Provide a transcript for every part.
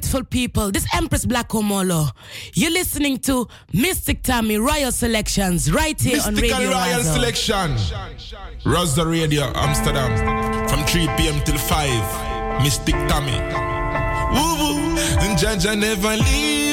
beautiful people. This Empress Black Omolo. You're listening to Mystic Tammy Royal Selections right here Mystical on Radio Royal Razzle. Selection. Rosa Radio Amsterdam from 3 p.m. till 5. Mystic Tammy. Woo woo. And Jaja never leave.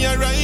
me a ride.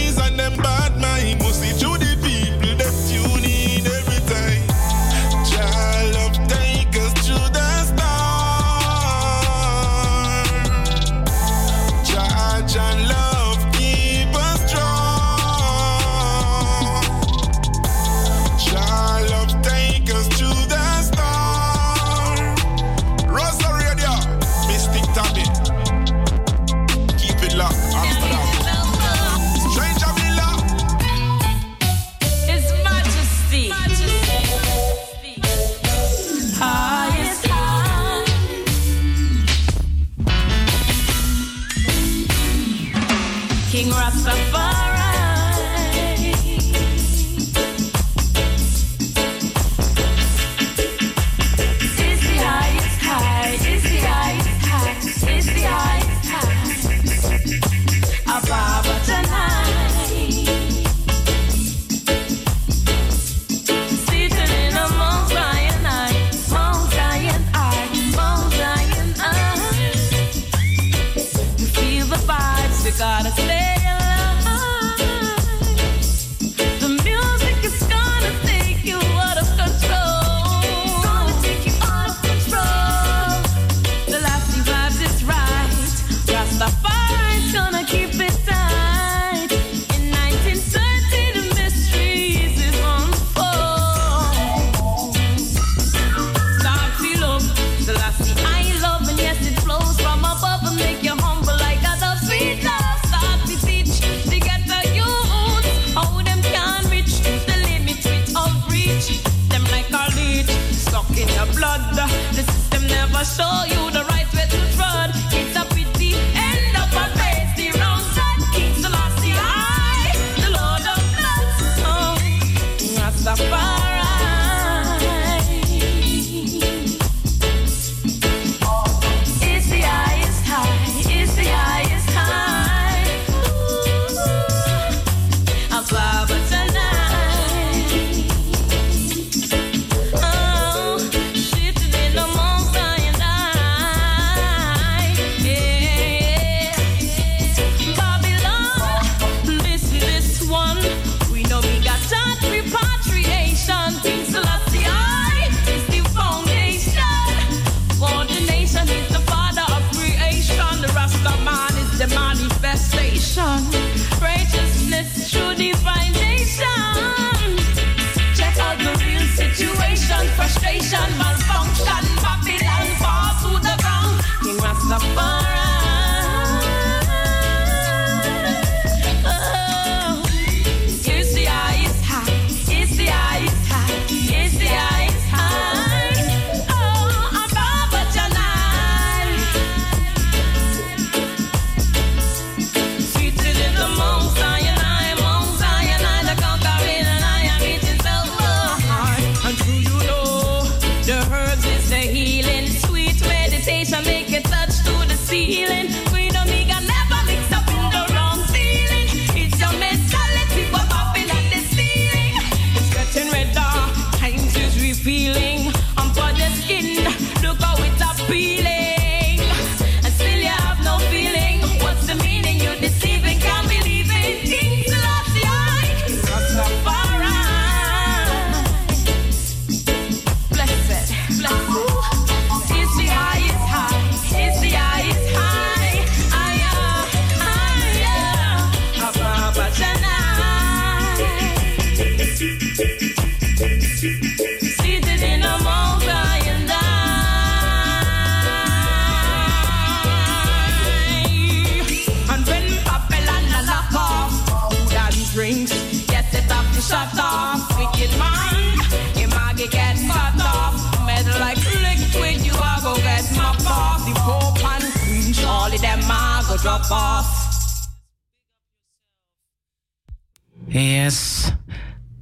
Yes.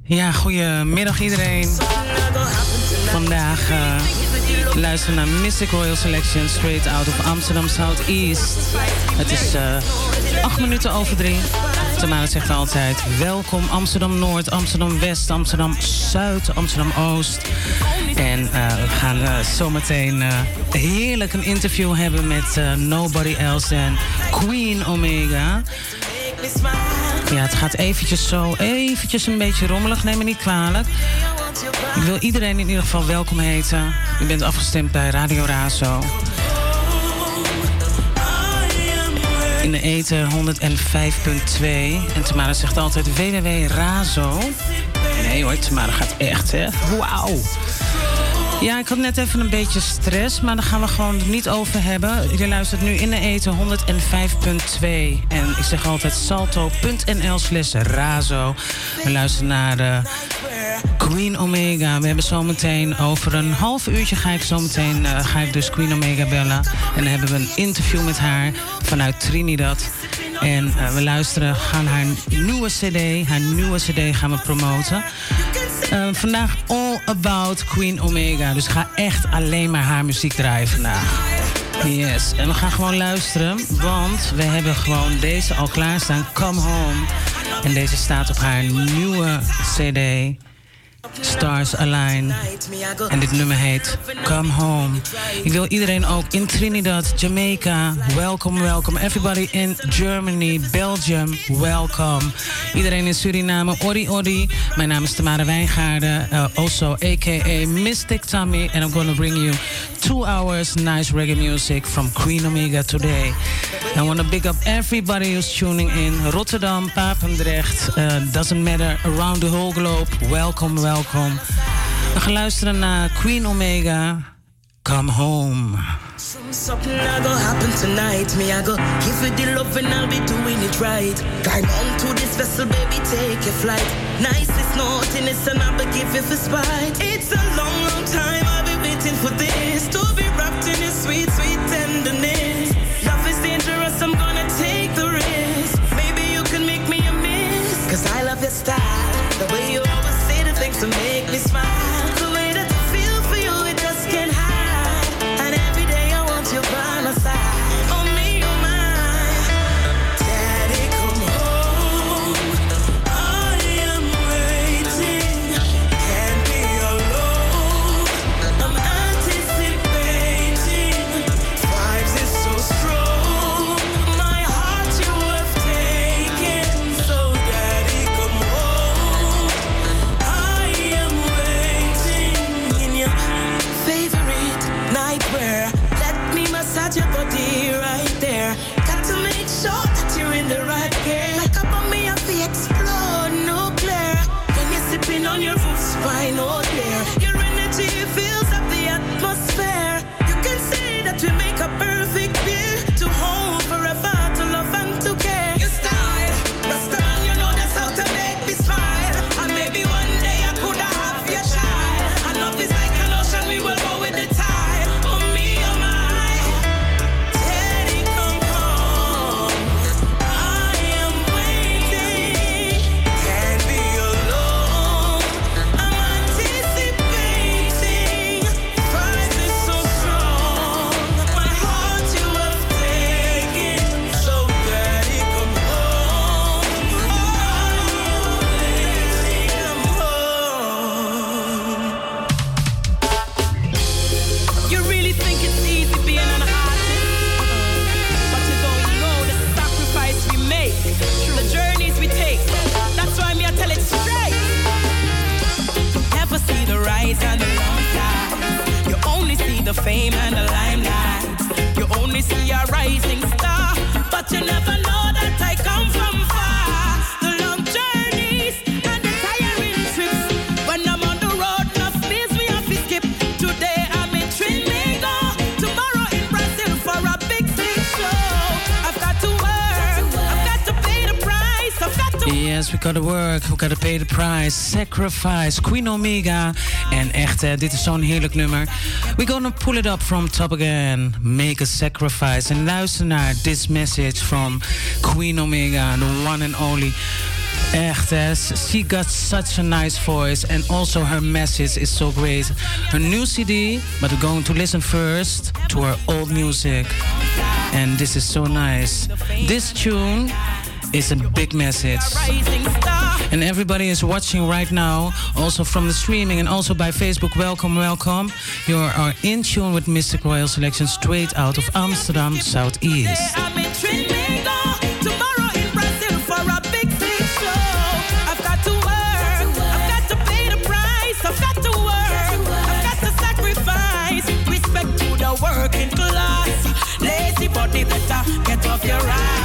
Ja, goedemiddag iedereen. Vandaag uh, luisteren naar Mystic Royal Selection straight out of Amsterdam Southeast. Het is uh, acht minuten over drie. Tamara zegt altijd welkom Amsterdam Noord, Amsterdam West, Amsterdam Zuid, Amsterdam Oost. En uh, we gaan uh, zometeen uh, heerlijk een interview hebben met Nobody Else than Queen Omega. Ja, het gaat eventjes zo, eventjes een beetje rommelig, neem me niet kwalijk. Ik wil iedereen in ieder geval welkom heten. U bent afgestemd bij Radio Razo. In de eten 105.2. En Tamara zegt altijd www.razo. Nee hoor, Tamara gaat echt, hè? Wauw. Ja, ik had net even een beetje stress, maar daar gaan we gewoon niet over hebben. Je luistert nu in de eten 105.2. En ik zeg altijd salto.nl slash razo. We luisteren naar de Queen Omega. We hebben zometeen over een half uurtje ga ik zometeen uh, ga ik dus Queen Omega bellen. En dan hebben we een interview met haar vanuit Trinidad. En uh, we luisteren, gaan haar nieuwe cd, haar nieuwe cd gaan we promoten. Uh, vandaag all about Queen Omega. Dus ga echt alleen maar haar muziek draaien vandaag. Yes, en we gaan gewoon luisteren, want we hebben gewoon deze al klaarstaan, Come Home. En deze staat op haar nieuwe cd. Stars Align. En dit nummer heet Come Home. Ik wil iedereen ook in Trinidad, Jamaica, welkom, welkom. Everybody in Germany, Belgium, welcome. Iedereen in Suriname, Ori Ori. Mijn naam is Tamara Wijngaarden, uh, also a.k.a. Mystic Tommy. And I'm gonna bring you two hours nice reggae music from Queen Omega today. I want to big up everybody who's tuning in. Rotterdam, Papendrecht, uh, doesn't matter, around the whole globe. Welcome, welcome. We gaan luisteren naar Queen Omega. Come home. Something I go happen tonight. Me, I go give you the love and I'll be doing it right. Climb onto this vessel, baby, take your flight. Nice is naughtiness and I'll be give you for spite. It's a long, long time I've been waiting for this. To be wrapped in your sweet, sweet tenderness. Love is dangerous, I'm gonna take the risk. Maybe you can make me a miss. Cause I love your style. The way you to make me smile. Massage your body right there. Got to make sure that you're in the right gear. Like a bomb, me have to explode nuclear. When you're sipping on your food spine, oh Yes, we gotta work, we gotta pay the price. Sacrifice, Queen Omega. En echt, hè, dit is zo'n heerlijk nummer. We're gonna pull it up from top again. Make a sacrifice. En luister naar this message from Queen Omega, the one and only. Echt, hè. She got such a nice voice. And also her message is so great. Her new CD, but we're going to listen first to her old music. And this is so nice. This tune is a big message. And everybody is watching right now, also from the streaming and also by Facebook. Welcome, welcome. You are in tune with Mystic Royal Selection straight out of Amsterdam Southeast. get off your ass.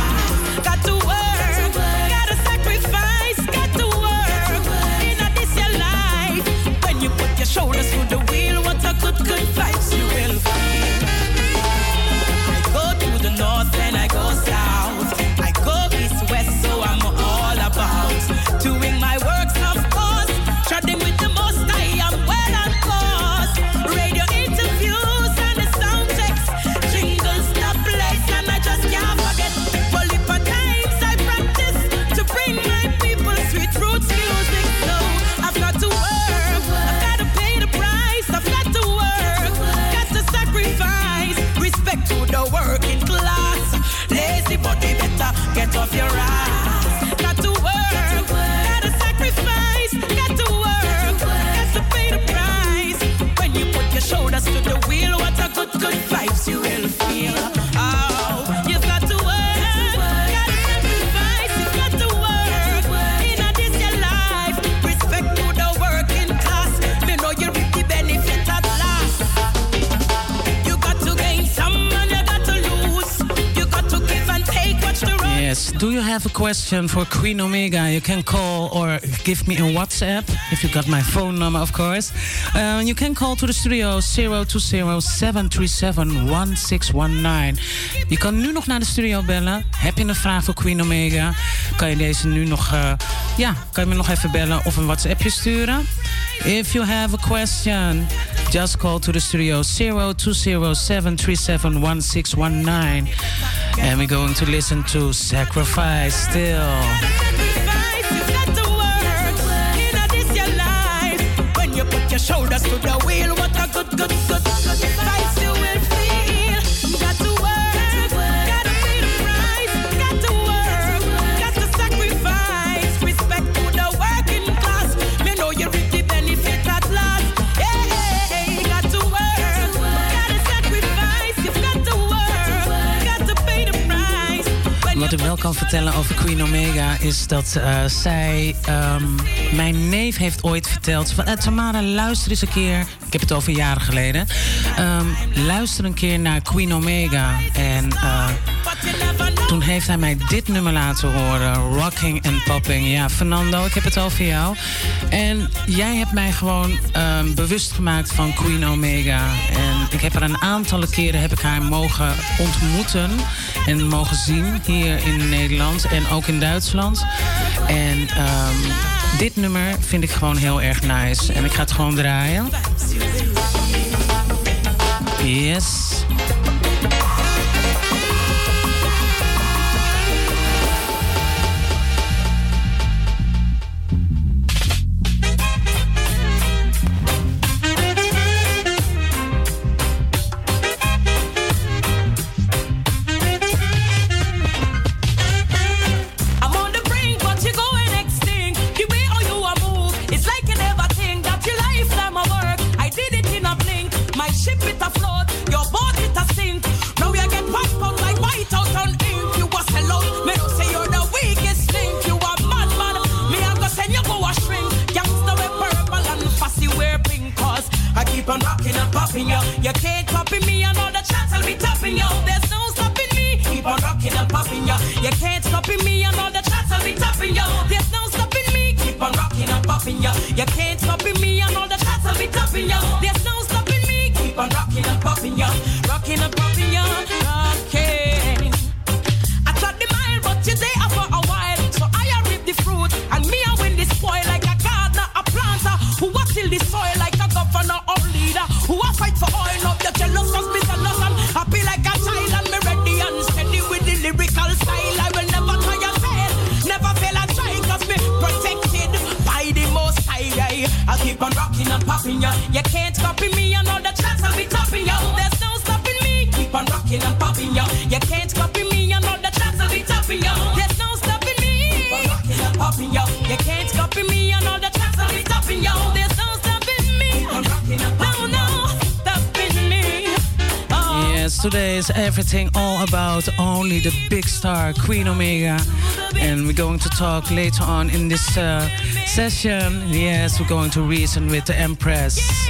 Yes. Do you have a question for Queen Omega? You can call or give me a WhatsApp if you got my phone number, of course. Uh, you can call to the studio 020-737-1619. Je kan nu nog naar de studio bellen. Heb je een vraag voor Queen Omega? Kan je deze nu nog, eh, ja, kan je me nog even bellen of een WhatsAppje sturen? If you have a question, just call to the studio 020-737-1619. And we're going to listen to Sacrifice still. Kan vertellen over Queen Omega is dat eh, zij. ehm, mijn neef heeft ooit verteld. Van, eh, Tamara, luister eens een keer. Ik heb het over jaren geleden. Ehm, luister een keer naar Queen Omega. En eh, toen heeft hij mij dit nummer laten horen: Rocking and Popping. Ja, Fernando, ik heb het over jou. En jij hebt mij gewoon ehm, bewust gemaakt van Queen Omega. En ik heb er een aantallen keren heb ik haar mogen ontmoeten en mogen zien hier in Nederland en ook in Duitsland. En ehm, dit nummer vind ik gewoon heel erg nice. En ik ga het gewoon draaien. Yes. Queen Omega. And we're going to talk later on in this uh, session. Yes, we're going to reason with the Empress.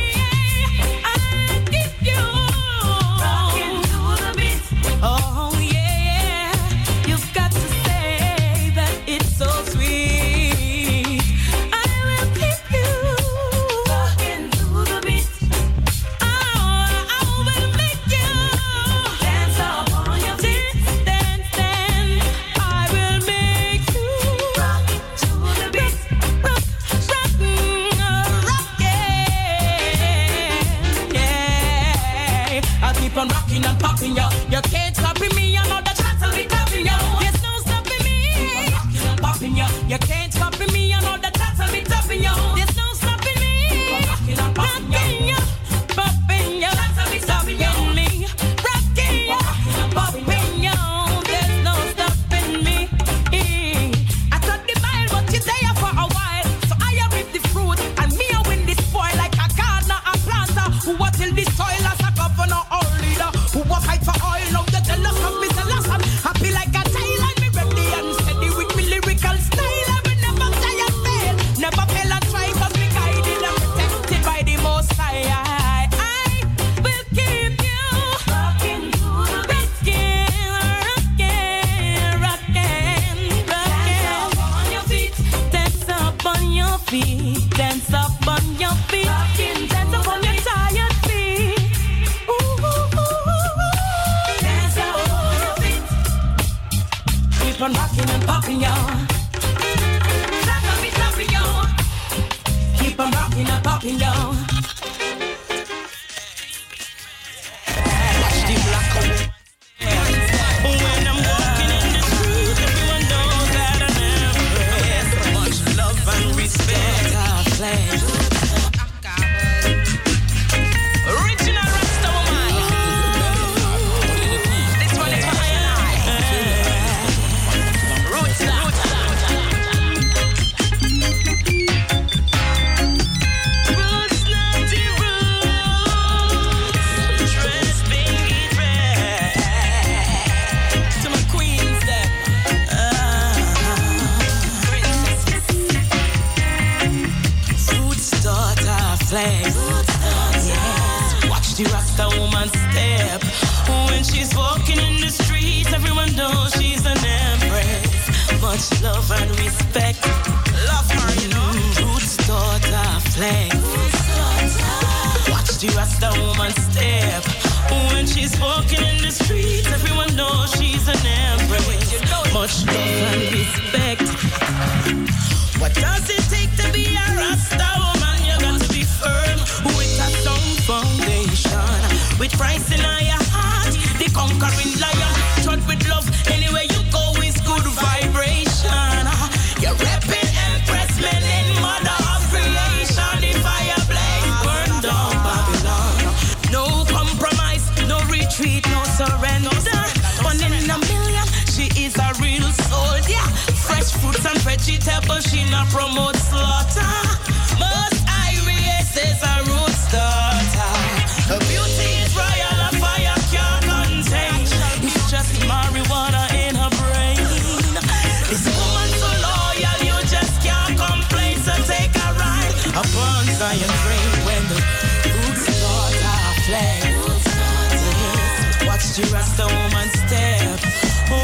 one step.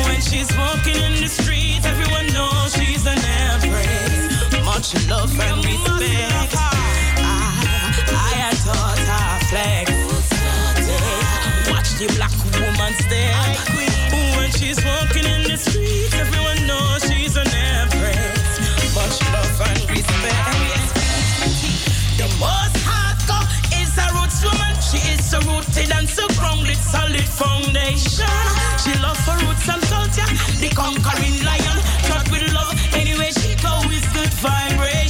When she's walking in the streets, everyone knows she's an empress. Much love and respect. I, I adore her flex. Watch the black woman step. grounded, solid foundation. She loves her roots and culture, the conquering lion. Shot with love, anyway she goes, good vibration.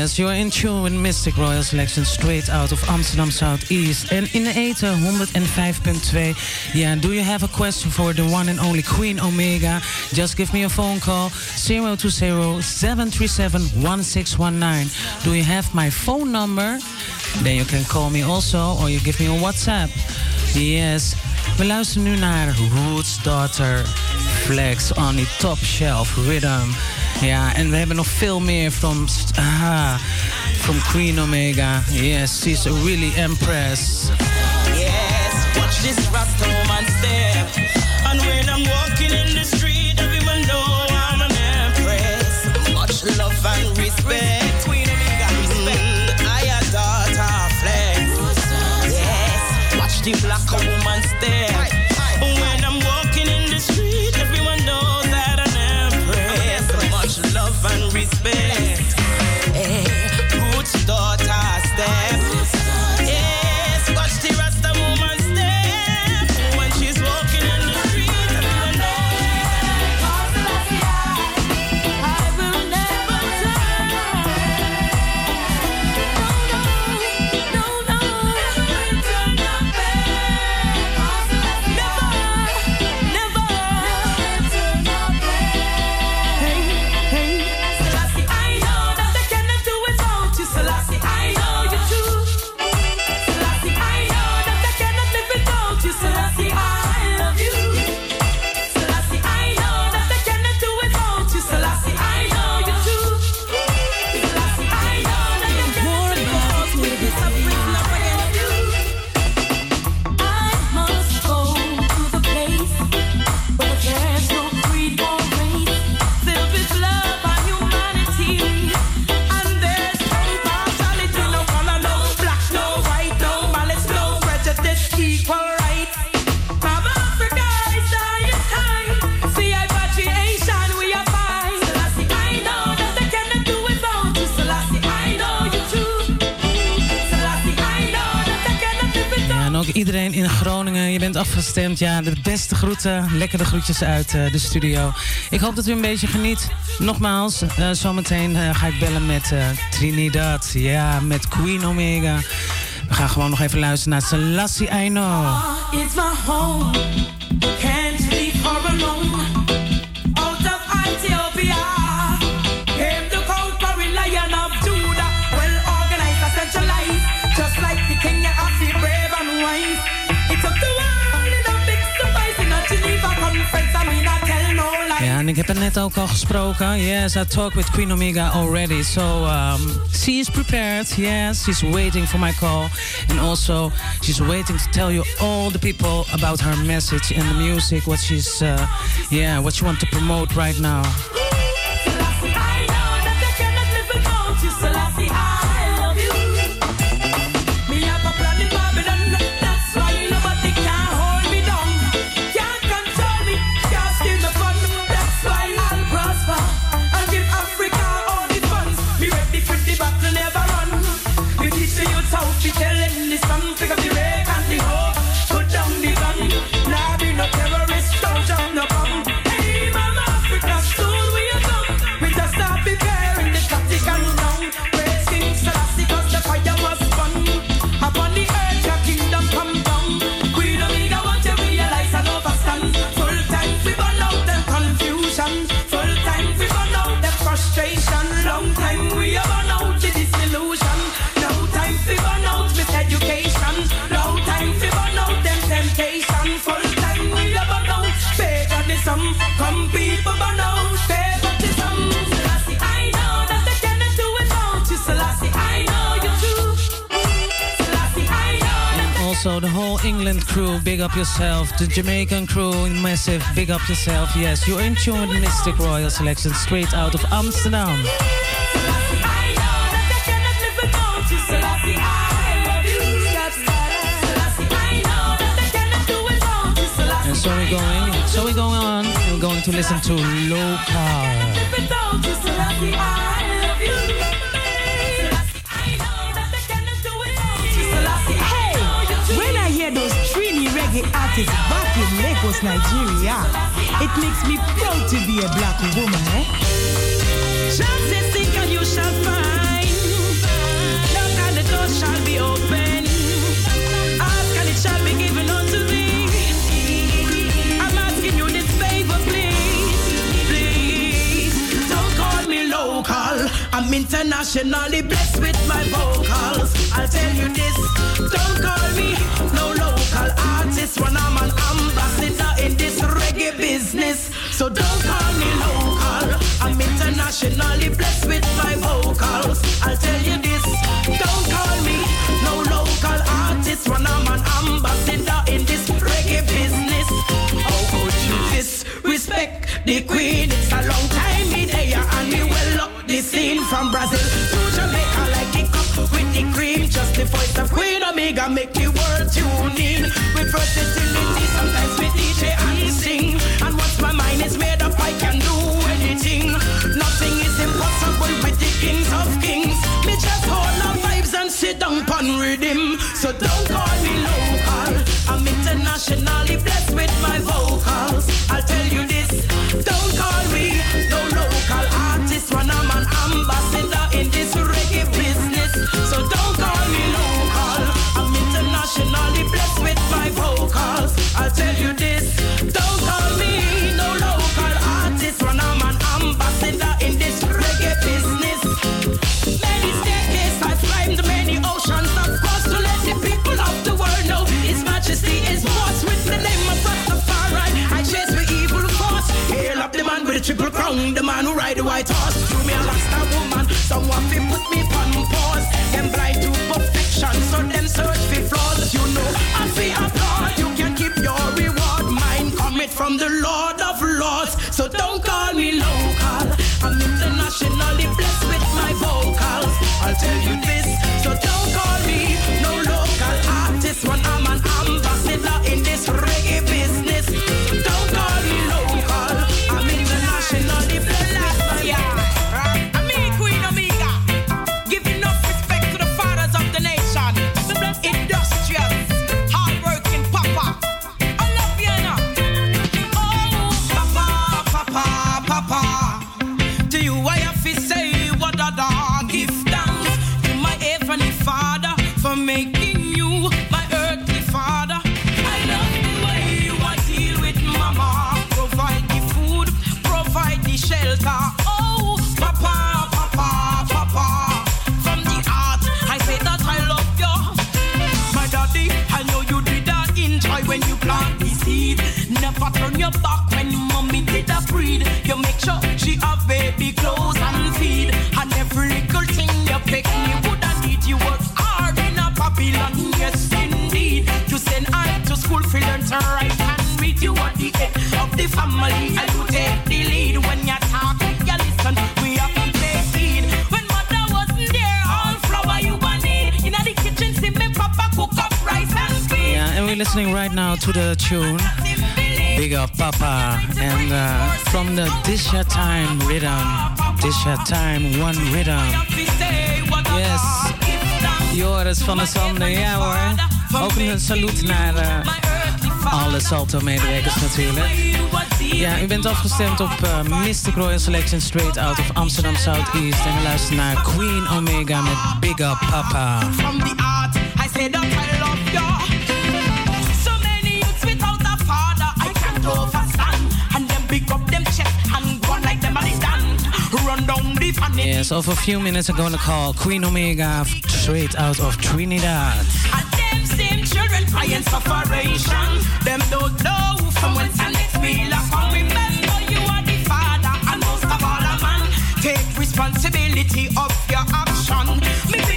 yes, you are in tune with Mystic Royal Selection straight out of Amsterdam Southeast. And in the ether 105.2. Yeah, do you have a question for the one and only Queen Omega? Just give me a phone call 020-737-1619. Do you have my phone number? Then you can call me also or you give me a WhatsApp. Yes, we listen now to Roots Daughter Flex on the Top Shelf Rhythm. Ja, en we hebben nog veel meer van, ah, from Queen Omega. Yes, she's a really empress. Yes, watch this step. And when I'm walking in afgestemd. Ja, de beste groeten. Lekkere groetjes uit eh, de studio. Ik hoop dat u een beetje geniet. Nogmaals, uh, zometeen eh, ga ik bellen met Trinidad. Ja, met Queen Omega. We gaan gewoon nog even luisteren naar Selassie I know. It's my home. het er net ook al gesproken. Yes, I talked with Queen Omega already. So um, she is prepared. Yes, she's waiting for my call. And also, she's waiting to tell you all the people about her message and the music, what she's, uh, yeah, what she wants to promote right now. England crew, big up yourself. The Jamaican crew, massive, big up yourself. Yes, you're in tune with Mystic Royal Selection, straight out of Amsterdam. And so we're going, so we're going on, we're going to listen to Low Power. reggae artist back in Lagos, Nigeria. It makes me proud to be a black woman, eh? And you shall find. And the door shall be open. Ask and it shall be given unto thee. I'm asking you this favor, please, please. Don't call me local. I'm internationally blessed with my vocals. I'll tell you this. Don't call me no local artist when I'm an ambassador in this reggae business. So don't call me local. I'm internationally blessed with my vocals. I'll tell you this, don't call me no local artist when I'm an ambassador in this reggae business. Oh, oh, How could you disrespect the queen? It's a long time me there and me well up the scene from Brazil to Jamaica Just the voice of Queen Omega make the world tune in with versatility. Sometimes with DJ and sing. And once my mind is made up, I can do anything. Nothing is impossible with the kings of kings. Me just hold on vibes and sit down on rhythm. So don't call me local. I'm internationally blessed with my vocals. With the man who ride the white horse. Through me a Rasta woman, someone fi put me on pause. Them blind to perfection, so them search for flaws. You know I fi applaud. You can keep your reward. Mine coming from the Lord of Lords. So don't call me local. I'm internationally blessed with my vocals. I'll tell you this. The family and you take the lead when you talk. You listen, we have to take heed. When mother wasn't there, all flour you want need. In the kitchen, see me papa cook up rice and beans. Yeah, and we're listening right now to the tune Big Up Papa and uh, from the Your Time rhythm. Your Time One Rhythm. Yes, Joris van der Zanden, ja hoor. Ook een salut naar uh, alle Salto-medewerkers natuurlijk. Ja, u bent afgestemd op uh, Mistic Royal Selection straight out of Amsterdam Southeast. En we luisteren naar Queen Omega met Big Up Papa. From the heart, I say that I love you. So many youths without a father, I can't overstand. And them pick up them chest and go like them are done. Run down the vanity. Yes, over a few minutes I'm going to call Queen Omega straight out of Trinidad. And them same children crying sufferation. Them don't know responsibility of your action. Me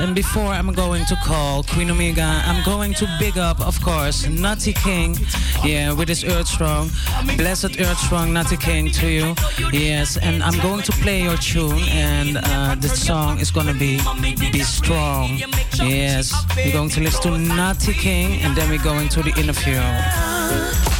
And before I'm going to call Queen Omega, I'm going to big up, of course, Natty King. Yeah, with his Earth Strong. Blessed Earth Strong, Natty King to you. Yes, and I'm going to play your tune, and uh, the song is gonna be Be Strong. Yes, we're going to listen to Natty King, and then we're going to the interview.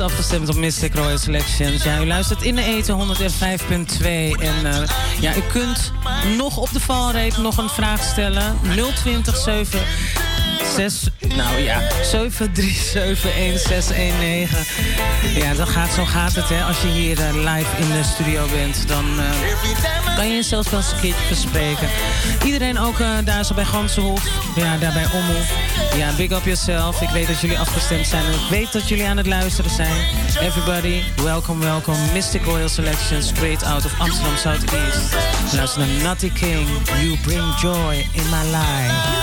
afgestemd op Mystic Royal Selections. Ja, u luistert in de eten 105.2. En eh, ja, u kunt nog op de valreep nog een vraag stellen. 020 6, nou ja, 7371619. Ja, dat gaat, zo gaat het hè. Als je hier eh, live in de studio bent, dan eh, kan je jezelf wel eens een keertje bespreken. Iedereen ook eh, daar zo bij Gansenhof. Ja, daar bij Omhof. Ja, big up yourself. Ik weet dat jullie afgestemd zijn en ik weet dat jullie aan het luisteren zijn. Everybody, welcome, welcome, Mystic Royal Selection, straight out of Amsterdam Southeast. Luister naar Nutty King. You bring joy in my life.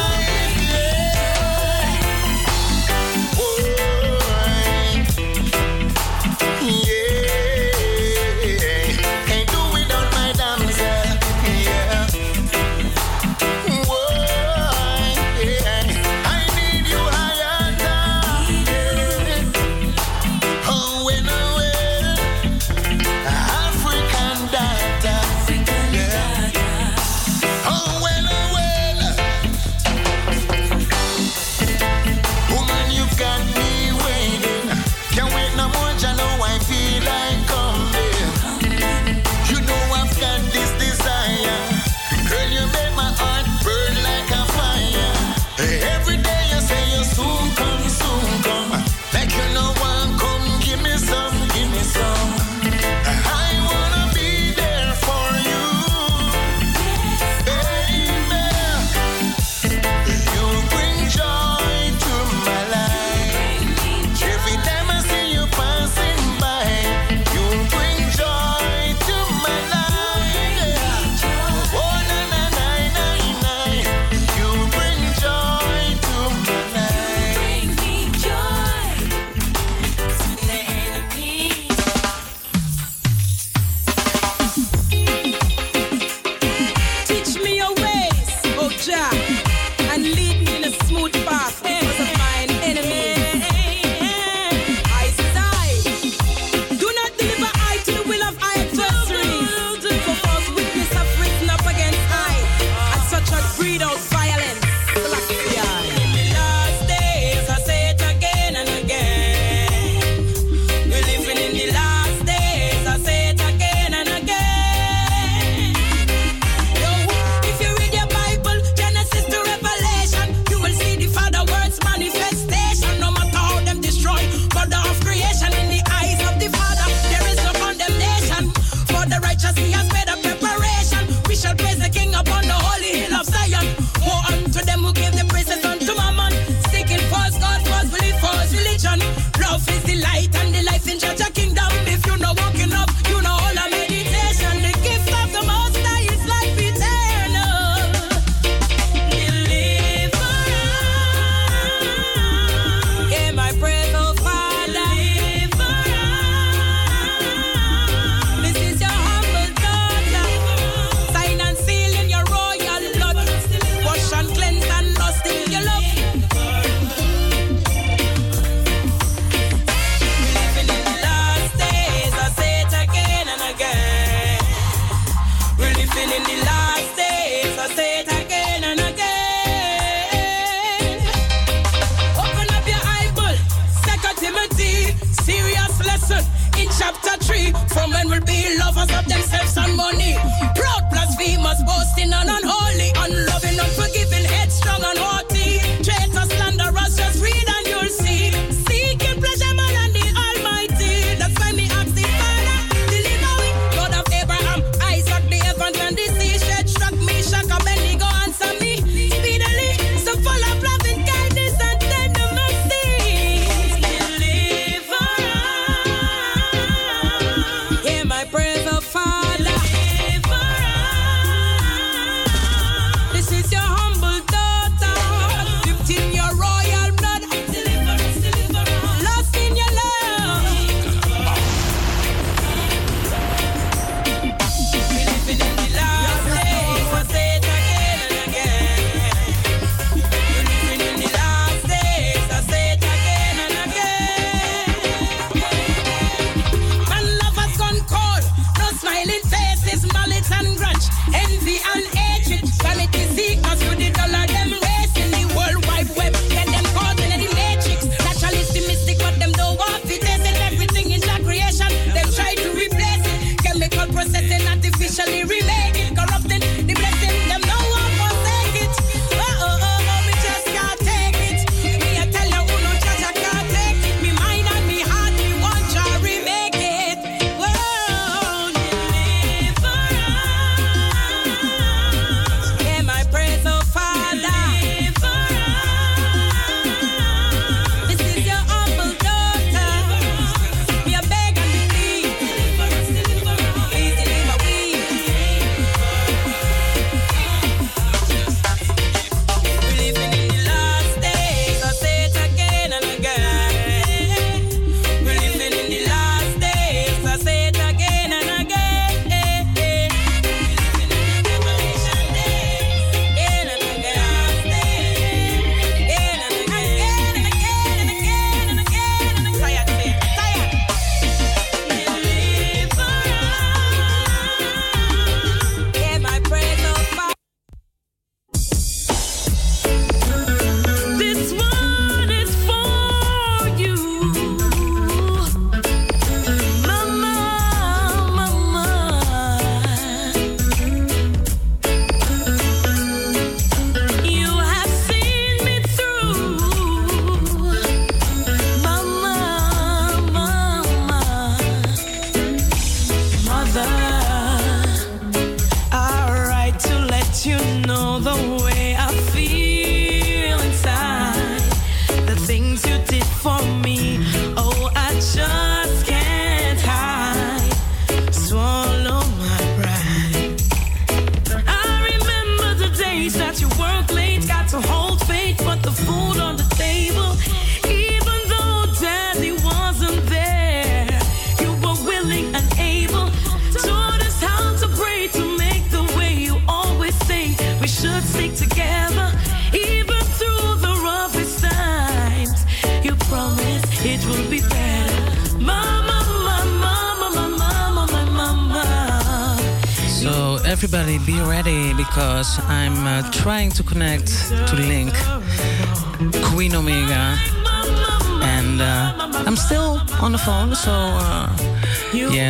Free.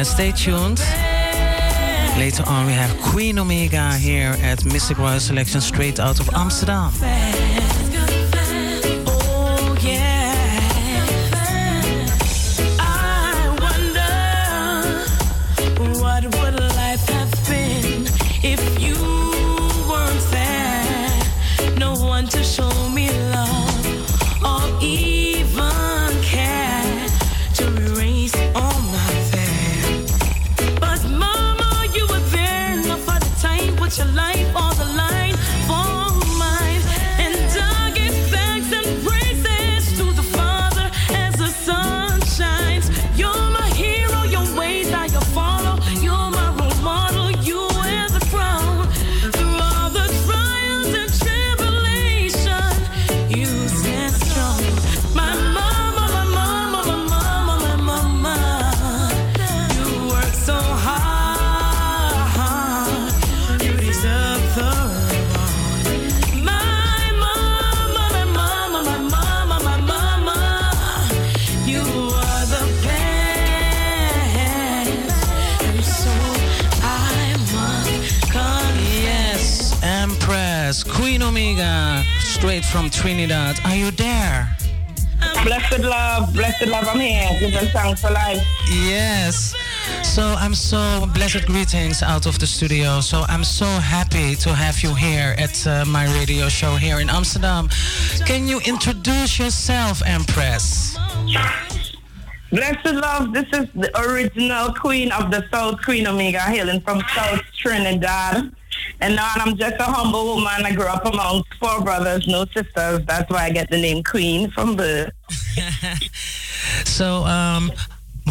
stay tuned. Later on, we have Queen Omega here at Mistic Royal Selection straight out of Amsterdam. Blessed greetings out of the studio. So I'm so happy to have you here at uh, my radio show here in Amsterdam. Can you introduce yourself, Empress? Blessed love, this is the original queen of the soul, Queen Omega, hailing from South Trinidad. And now I'm just a humble woman. I grew up amongst four brothers, no sisters. That's why I get the name Queen from birth. So, um,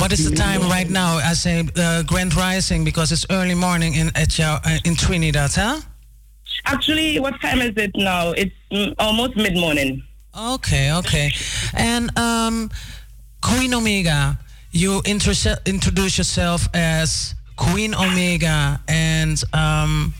what is the time right now? I say uh, Grand Rising because it's early morning in at your, uh, in Trinidad, huh? Actually, what time is it now? It's mm, almost mid morning. Okay, okay. And um, Queen Omega, you intro- introduce yourself as Queen Omega, and um,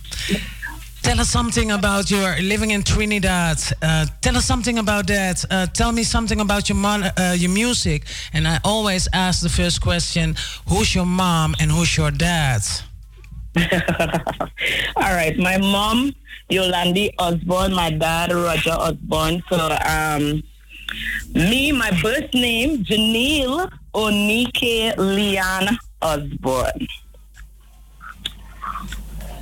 tell us something about your living in Trinidad. Uh, tell us something about that. Uh, tell me something about your mom, uh, your music. And I always ask the first question: Who's your mom and who's your dad? All right, my mom, Yolandi Osborne, my dad, Roger Osborne. So, um, me, my birth name, Janelle Onike Leon Osborne.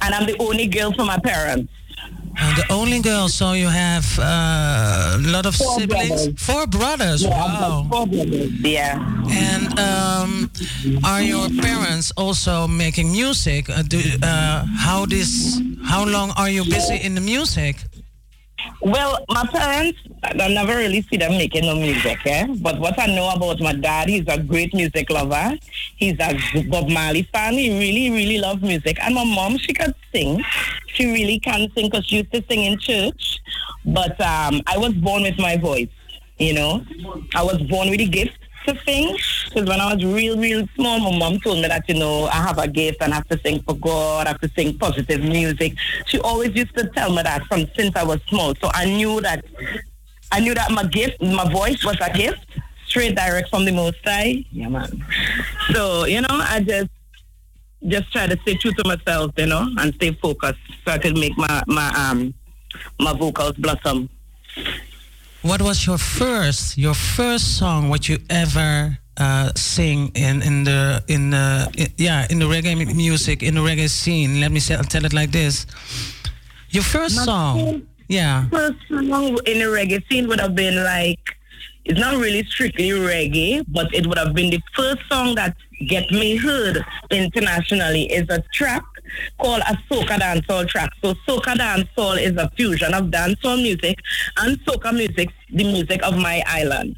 And I'm the only girl for my parents. The only girl, so you have uh, a lot of Four siblings. brothers. Four brothers. Yeah, wow. four brothers. Yeah. And um, are your parents also making music? Uh, do, uh, how this? How long are you busy in the music? Well, my parents, I never really see them making no music, eh? But what I know about my dad, he's a great music lover. He's a Bob Marley fan. He really, really loves music. And my mom, she can sing. She really can sing because she used to sing in church. But um, I was born with my voice, you know. I was born with a gift to sing. Because when I was real, real small, my mom told me that, you know, I have a gift and I have to sing for God, I have to sing positive music. She always used to tell me that from since I was small. So I knew that I knew that my gift, my voice was a gift, straight direct from the Most High. Yeah, man. So, you know, I just just try to stay true to myself, you know, and stay focused so I could make my, my um my vocals blossom. What was your first, your first song? What you ever uh, sing in in the in the i- yeah in the reggae music in the reggae scene? Let me say, tell it like this. Your first My song, yeah. First song in the reggae scene would have been like it's not really strictly reggae, but it would have been the first song that get me heard internationally is a track called a soca dancehall track. So soca dancehall is a fusion of dancehall music and soca music, the music of my island.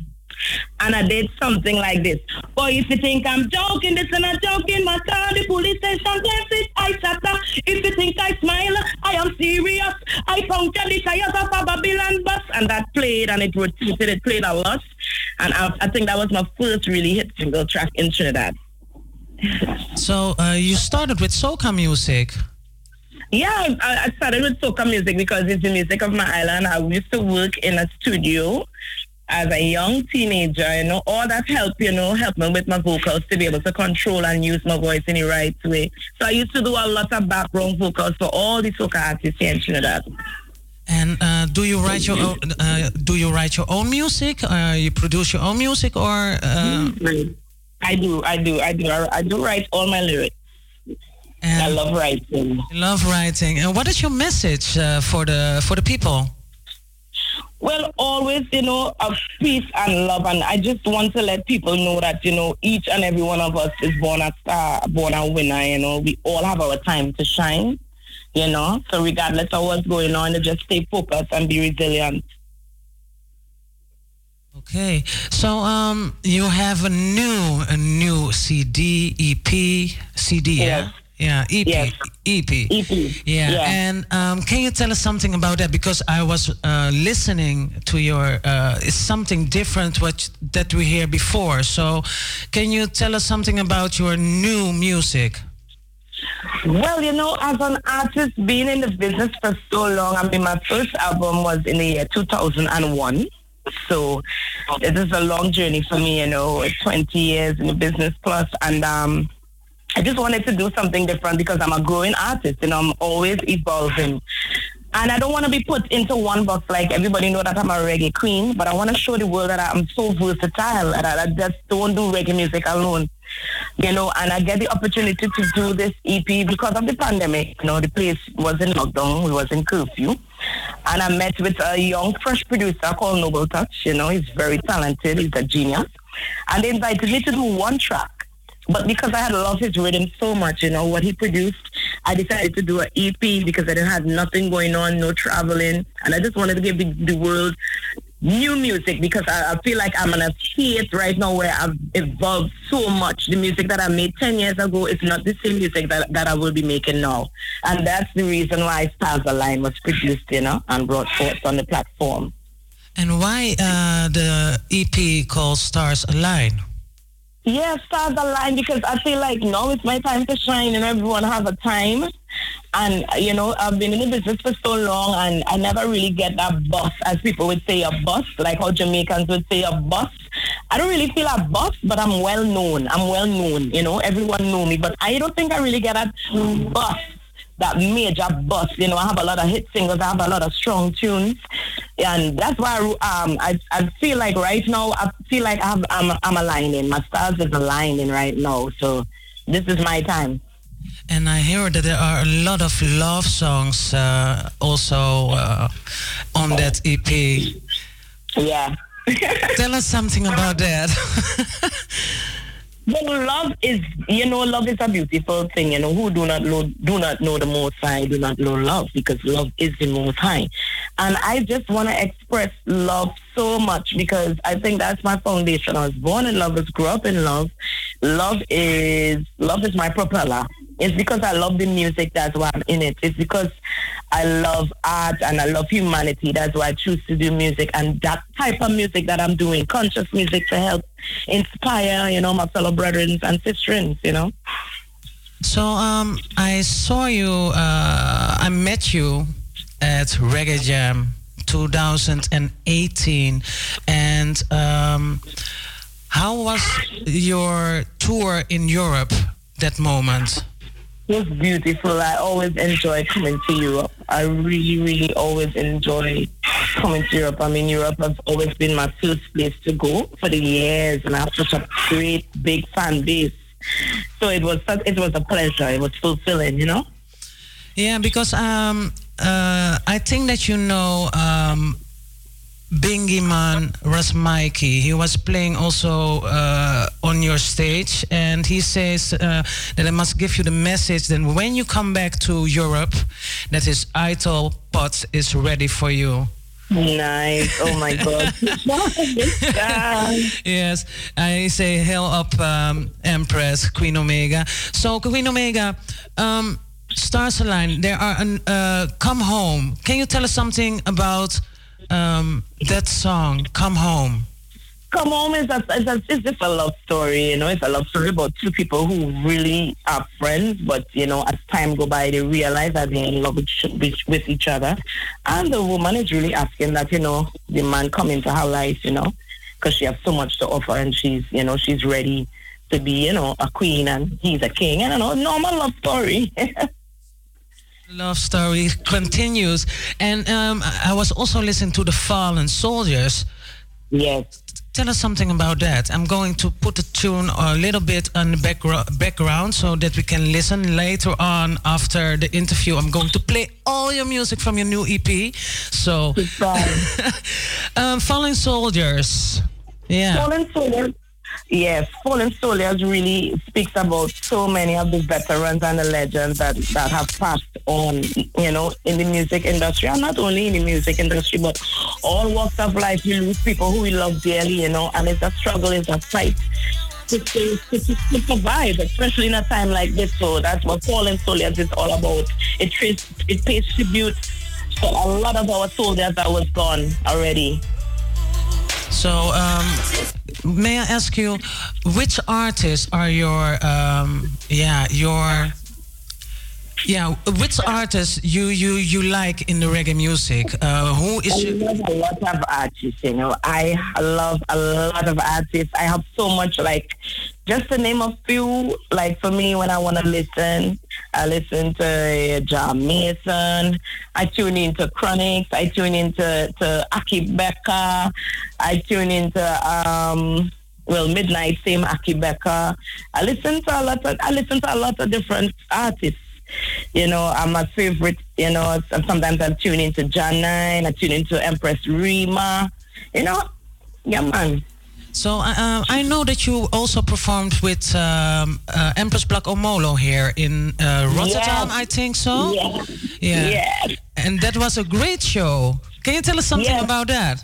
And I did something like this. Boy, if you think I'm joking, this and I'm joking, my car, the police station, bless it, I up. If you think I smile, I am serious. I puncture the tires of a Babylon bus. And that played and it repeated, it played a lot. And I, I think that was my first really hit single track in Trinidad. So uh, you started with soca music. Yeah, I, I started with soca music because it's the music of my island. I used to work in a studio as a young teenager, you know, all that help, you know, helped me with my vocals to be able to control and use my voice in the right way. So I used to do a lot of background vocals for all the soca artists here in Trinidad. And uh, do you write your own, uh, do you write your own music? Uh, you produce your own music, or uh, I do, I do, I do. I, I do write all my lyrics. I love writing. love writing? And what is your message uh, for the for the people? Well, always, you know, of peace and love. And I just want to let people know that, you know, each and every one of us is born a star, born a winner, you know. We all have our time to shine, you know. So regardless of what's going on, just stay focused and be resilient. Okay, so um, you have a new a new CD, EP, CD, yeah, yeah, EP, Yes. EP, EP, yeah. yeah. And um, can you tell us something about that? Because I was uh, listening to your, uh, it's something different what that we hear before. So, can you tell us something about your new music? Well, you know, as an artist, being in the business for so long, I mean, my first album was in the year 2001. So this is a long journey for me, you know, 20 years in the business plus, and um, I just wanted to do something different because I'm a growing artist and I'm always evolving. And I don't want to be put into one box like everybody know that I'm a reggae queen, but I want to show the world that I'm so versatile and that I just don't do reggae music alone. You know, and I get the opportunity to do this EP because of the pandemic. You know, the place was in lockdown, it was in curfew. And I met with a young, fresh producer called Noble Touch. You know, he's very talented, he's a genius. And they invited me to do one track. But because I had loved his rhythm so much, you know, what he produced, I decided to do an EP because I didn't have nothing going on, no traveling. And I just wanted to give the, the world new music because I, I feel like I'm in a state right now where I've evolved so much. The music that I made 10 years ago is not the same music that, that I will be making now. And that's the reason why Stars Align was produced, you know, and brought forth on the platform. And why uh, the EP called Stars Align? Yeah, Stars Align because I feel like now it's my time to shine and everyone have a time. And, you know, I've been in the business for so long and I never really get that bus, as people would say, a bus, like how Jamaicans would say a bus. I don't really feel a bus, but I'm well known. I'm well known, you know, everyone know me. But I don't think I really get that bus that major bust. You know, I have a lot of hit singles. I have a lot of strong tunes, and that's why um, I I feel like right now I feel like I have, I'm I'm aligning. My stars is aligning right now. So this is my time. And I hear that there are a lot of love songs uh, also uh, on that EP. Yeah. Tell us something about that. Well, love is, you know, love is a beautiful thing. You know, who do not know, do not know the Most High, do not know love, because love is the Most High. And I just want to express love so much because I think that's my foundation. I was born in love, I grew up in love. Love is love is my propeller. It's because I love the music, that's why I'm in it. It's because I love art and I love humanity. That's why I choose to do music and that type of music that I'm doing, conscious music to help inspire, you know, my fellow brethren and sisters, you know. So um, I saw you, uh, I met you at Reggae Jam 2018. And um, how was your tour in Europe that moment? Was beautiful. I always enjoy coming to Europe. I really, really always enjoy coming to Europe. I mean, Europe has always been my first place to go for the years, and I have such a great, big fan base. So it was it was a pleasure. It was fulfilling, you know. Yeah, because um, uh, I think that you know um, Bingy Man Rasmaiki. He was playing also uh, on your stage, and he says uh, that I must give you the message that when you come back to Europe, that his Ital pot is ready for you. Nice. Oh my God. yes, I say hail up um, Empress Queen Omega. So Queen Omega, um, Stars Align. There are an uh, Come Home. Can you tell us something about um, that song, Come Home? Come Home is a, is a, it's just a love story, you know. It's a love story about two people who really are friends, but you know, as time go by, they realize that they're in love with, with each other, and the woman is really asking that you know the man come into her life, you know, because she has so much to offer, and she's you know she's ready to be you know a queen, and he's a king, and you know, normal love story. Love story continues, and um, I was also listening to the Fallen Soldiers. Yes. Tell us something about that. I'm going to put the tune a little bit on the backgr- background so that we can listen later on after the interview. I'm going to play all your music from your new EP. So, um, Fallen Soldiers. Yeah. Fallen Soldiers Yes, Fallen Soldiers really speaks about so many of the veterans and the legends that, that have passed on, you know, in the music industry, and not only in the music industry, but all walks of life. You lose people who we love dearly, you know, and it's a struggle, it's a fight to, to, to, to survive, especially in a time like this. So that's what Fallen Soldiers is all about. It, it pays tribute to a lot of our soldiers that was gone already. So, um, may I ask you, which artists are your, um, yeah, your, yeah, which artists you you you like in the reggae music? Uh, who is I love a lot of artists. You know, I love a lot of artists. I have so much like, just to name a few. Like for me, when I want to listen, I listen to Jah Mason. I tune into Chronixx. I tune into to Akae Beka. I tune into um well Midnight Same Akae Beka. I listen to a lot of I listen to a lot of different artists. You know, I'm my favorite, you know, sometimes I tune into Jah9, I tune into Empress Rima. You know, yeah man. So uh, I know that you also performed with um, uh, Empress Black Omolo here in uh, Rotterdam, Yes. I think so. Yeah. Yeah. Yes. And that was a great show. Can you tell us something Yes. about that?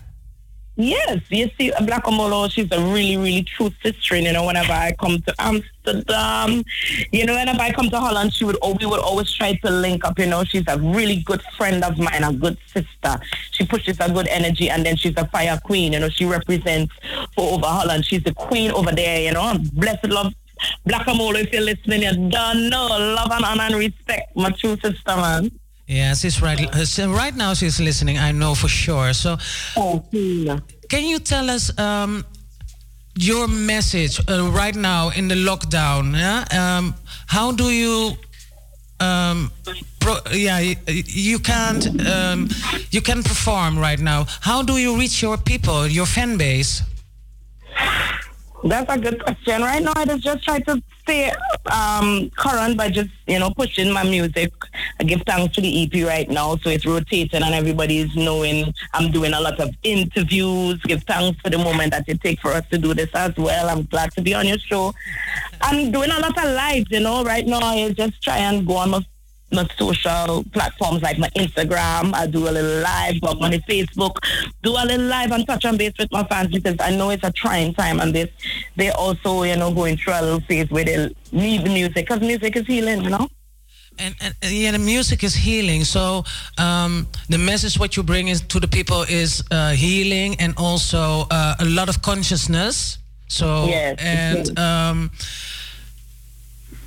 Yes, you see, Black Omolo, she's a really, really true sister. And, you know, whenever I come to Amsterdam, you know, whenever I come to Holland, she would, we would always try to link up. You know, she's a really good friend of mine, a good sister. She pushes a good energy, and then she's a fire queen. You know, she represents for over Holland. She's the queen over there. You know, blessed love. Black Omolo, if you're listening, you don't know. Love and honor and respect, my true sister, man. Yeah, she's right. uh, right now, she's listening. I know for sure. So, can you tell us um, your message uh, right now in the lockdown? Yeah, um, how do you? Um, pro- yeah, y- you can't. Um, you can perform right now. How do you reach your people, your fan base? That's a good question. Right now, I just, try to stay um, current by just, you know, pushing my music. I give thanks to the EP right now, so it's rotating and everybody's knowing I'm doing a lot of interviews. Give thanks for the moment that it takes for us to do this as well. I'm glad to be on your show. I'm doing a lot of lives, you know. Right now, I just try and go on my my social platforms like my Instagram. I do a little live, up on Facebook, do a little live and touch on base with my fans because I know it's a trying time and this they also, you know, going through a little phase where they need the music because music is healing, you know. And, and and yeah, the music is healing. So um, the message what you bring is to the people is uh, healing and also uh, a lot of consciousness. So Yes, and um,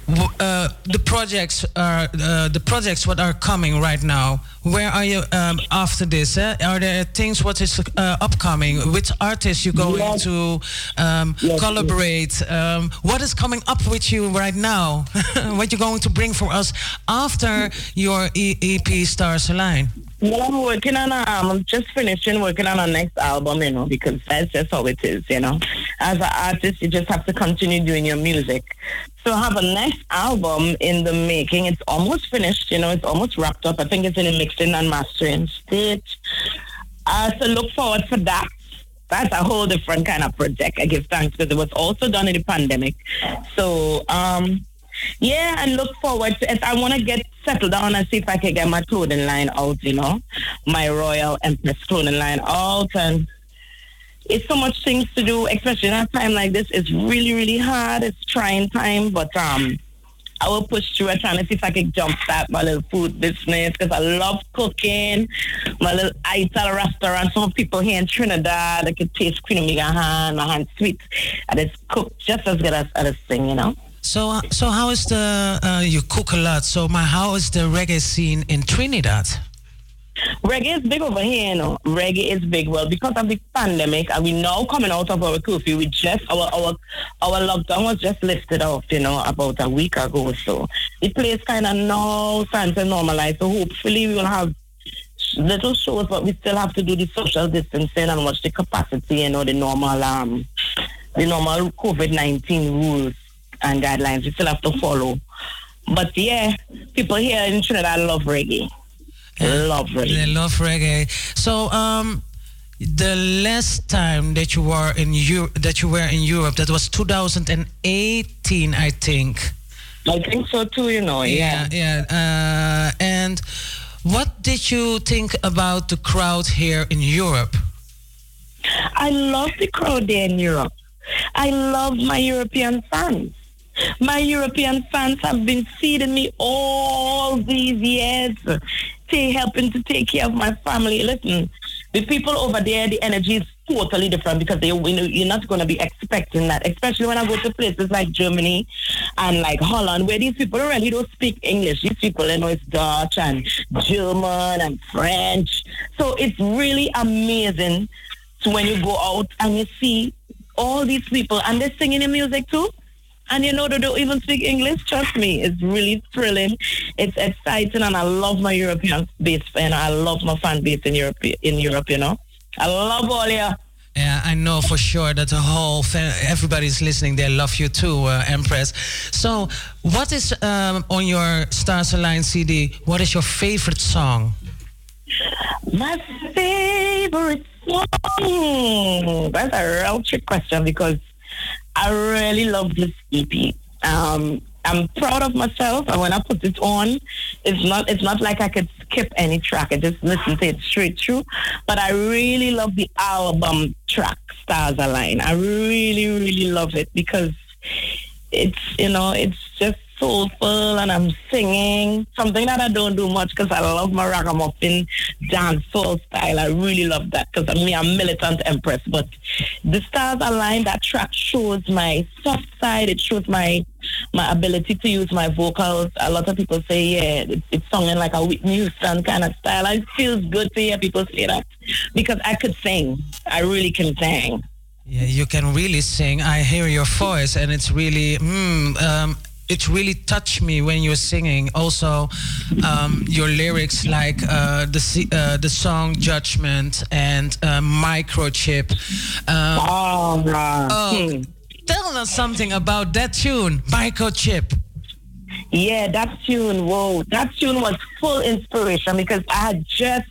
the projects are uh, the projects what are coming right now. Where are you um, after this? Eh? Are there things what is uh, upcoming? Which artists you going Yes. to um, Yes, collaborate? Um, what is coming up with you right now? what you going to bring for us after your e- EP Stars Align? Well, I'm working on, um, I'm just finishing working on our next album, you know, because that's just how it is, you know. As an artist, you just have to continue doing your music. So I have a next album in the making. It's almost finished, you know, it's almost wrapped up. I think it's in a mixing and mastering stage. Uh, so look forward for that. That's a whole different kind of project. I give thanks because it was also done in the pandemic. So, um, yeah, and look forward to it. I want to get settled down and see if I can get my clothing line out, you know, my Royal Empress clothing line out. And it's so much things to do, especially in a time like this. It's really, really hard. It's trying time, but um, I will push through it trying to see if I can jumpstart my little food business because I love cooking. My little Ital restaurant. Some people here in Trinidad, they could taste Queen Omega hand, my hand sweet. And it's cooked just as good as other thing, you know. So, uh, so how is the uh, you cook a lot? So, my how is the reggae scene in Trinidad? Reggae is big over here, you know. Reggae is big. Well, because of the pandemic, and we now coming out of our curfew, we just our our our lockdown was just lifted off, you know, about a week ago. So the place kind of now starting to normalize. So hopefully we will have little shows, but we still have to do the social distancing and watch the capacity, you know, the normal um the normal COVID nineteen rules and guidelines. We still have to follow. But yeah, people here in Trinidad love reggae. Love reggae. They love reggae. So, um, the last time that you were in Europe, that you were in Europe, that was 2018, I think. I think so too, you know. Yeah. Yeah, yeah. Uh, and what did you think about the crowd here in Europe? I love the crowd there in Europe. I love my European fans. My European fans have been feeding me all these years, they helping to take care of my family. Listen, the people over there, the energy is totally different because they, you're not going to be expecting that, especially when I go to places like Germany and like Holland, where these people really don't speak English. These people, you know, it's Dutch and German and French. So it's really amazing when you go out and you see all these people and they're singing the music too. And you know they don't even speak English. Trust me, it's really thrilling. It's exciting, and I love my European base, and I love my fan base in Europe. In Europe, you know, I love all you. Yeah, I know for sure that the whole fa- everybody's listening. They love you too, uh, Empress. So, what is um, on your Stars Align CD? What is your favorite song? My favorite song. That's a real trick question because I really love this EP. Um, I'm proud of myself, and when I put it on, it's not it's not like I could skip any track. I just listen to it straight through. But I really love the album track Stars Align. I really really love it because it's you know it's just soulful and I'm singing something that I don't do much because I love my ragamuffin dance soul style. I really love that because I'm I'm militant empress. But the stars align. That track shows my soft side. It shows my my ability to use my vocals. A lot of people say, yeah, it, it's sounding like a Whitney Houston kind of style. It feels good to hear people say that because I could sing. I really can sing. Yeah, you can really sing. I hear your voice, and it's really, mm, um, it really touched me when you're singing. Also, um, your lyrics, like uh, the uh, the song "Judgment" and uh, "Microchip." Um, Oh, uh, oh, hmm. tell us something about that tune, "Microchip." Yeah, that tune, whoa, that tune was full inspiration because I had just,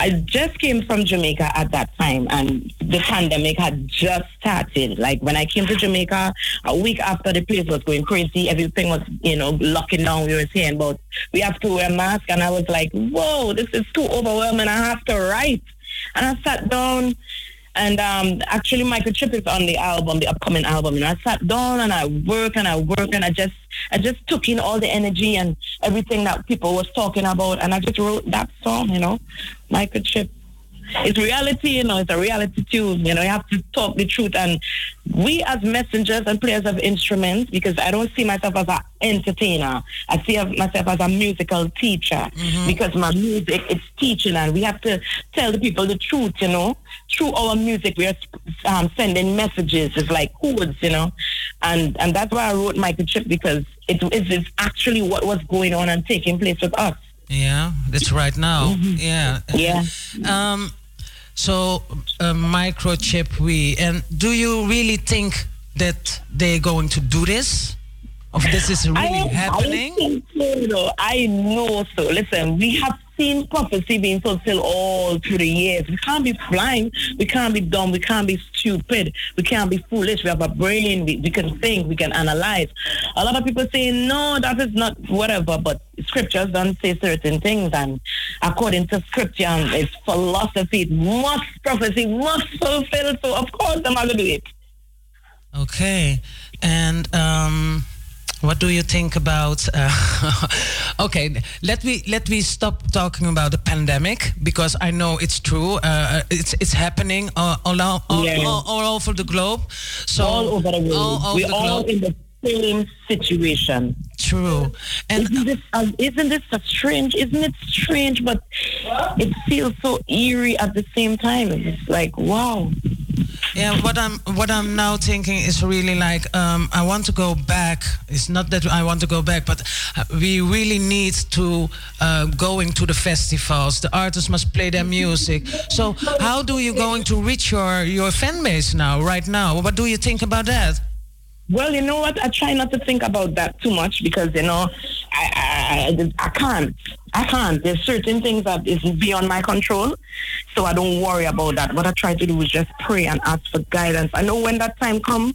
I just came from Jamaica at that time and the pandemic had just started. Like when I came to Jamaica, a week after the place was going crazy, everything was, you know, locking down. We were saying but we have to wear masks and I was like, whoa, this is too overwhelming. I have to write. And I sat down and um, actually, Microchip is on the album, the upcoming album. And I sat down and I work and I work and I just, I just took in all the energy and everything that people was talking about, and I just wrote that song. You know, Microchip. It's reality, you know. It's a reality tune. You know, you have to talk the truth. And we, as messengers and players of instruments, because I don't see myself as an entertainer. I see myself as a musical teacher because my music is teaching, and we have to tell the people the truth. You know, through our music, we are um, sending messages. It's like codes, you know, and and that's why I wrote Microchip because it is it's actually what was going on and taking place with us. Yeah, that's right now. Yeah. Yeah. Um, so uh, microchip we and do you really think that they're going to do this? Of this is really I, happening? I think so. I know so. Listen, we have seen prophecy being fulfilled all through the years. We can't be blind. We can't be dumb. We can't be stupid. We can't be foolish. We have a brain. We, we can think. We can analyze. A lot of people say, no, that is not whatever, but scriptures don't say certain things. And according to scripture and its philosophy, it must prophecy must fulfill. So, of course, I'm going to do it. Okay. And um, what do you think about? Uh, okay, let me let me stop talking about the pandemic because I know it's true. Uh, it's it's happening all all, all, all, Yeah. all, all over the globe. So all over the world. all over We're the all globe. in the same situation. True. And isn't this uh, isn't this a strange? Isn't it strange? But it feels so eerie at the same time. It's like wow. Yeah, what I'm what I'm now thinking is really like um, I want to go back. It's not that I want to go back, but uh, we really need to uh, going to the festivals. The artists must play their music. So how do you going to reach your your fan base now? Right now, what do you think about that? Well, you know what? I try not to think about that too much because you know I I, I, I can't. I can't. There's certain things that is beyond my control, so I don't worry about that. What I try to do is just pray and ask for guidance. I know when that time comes,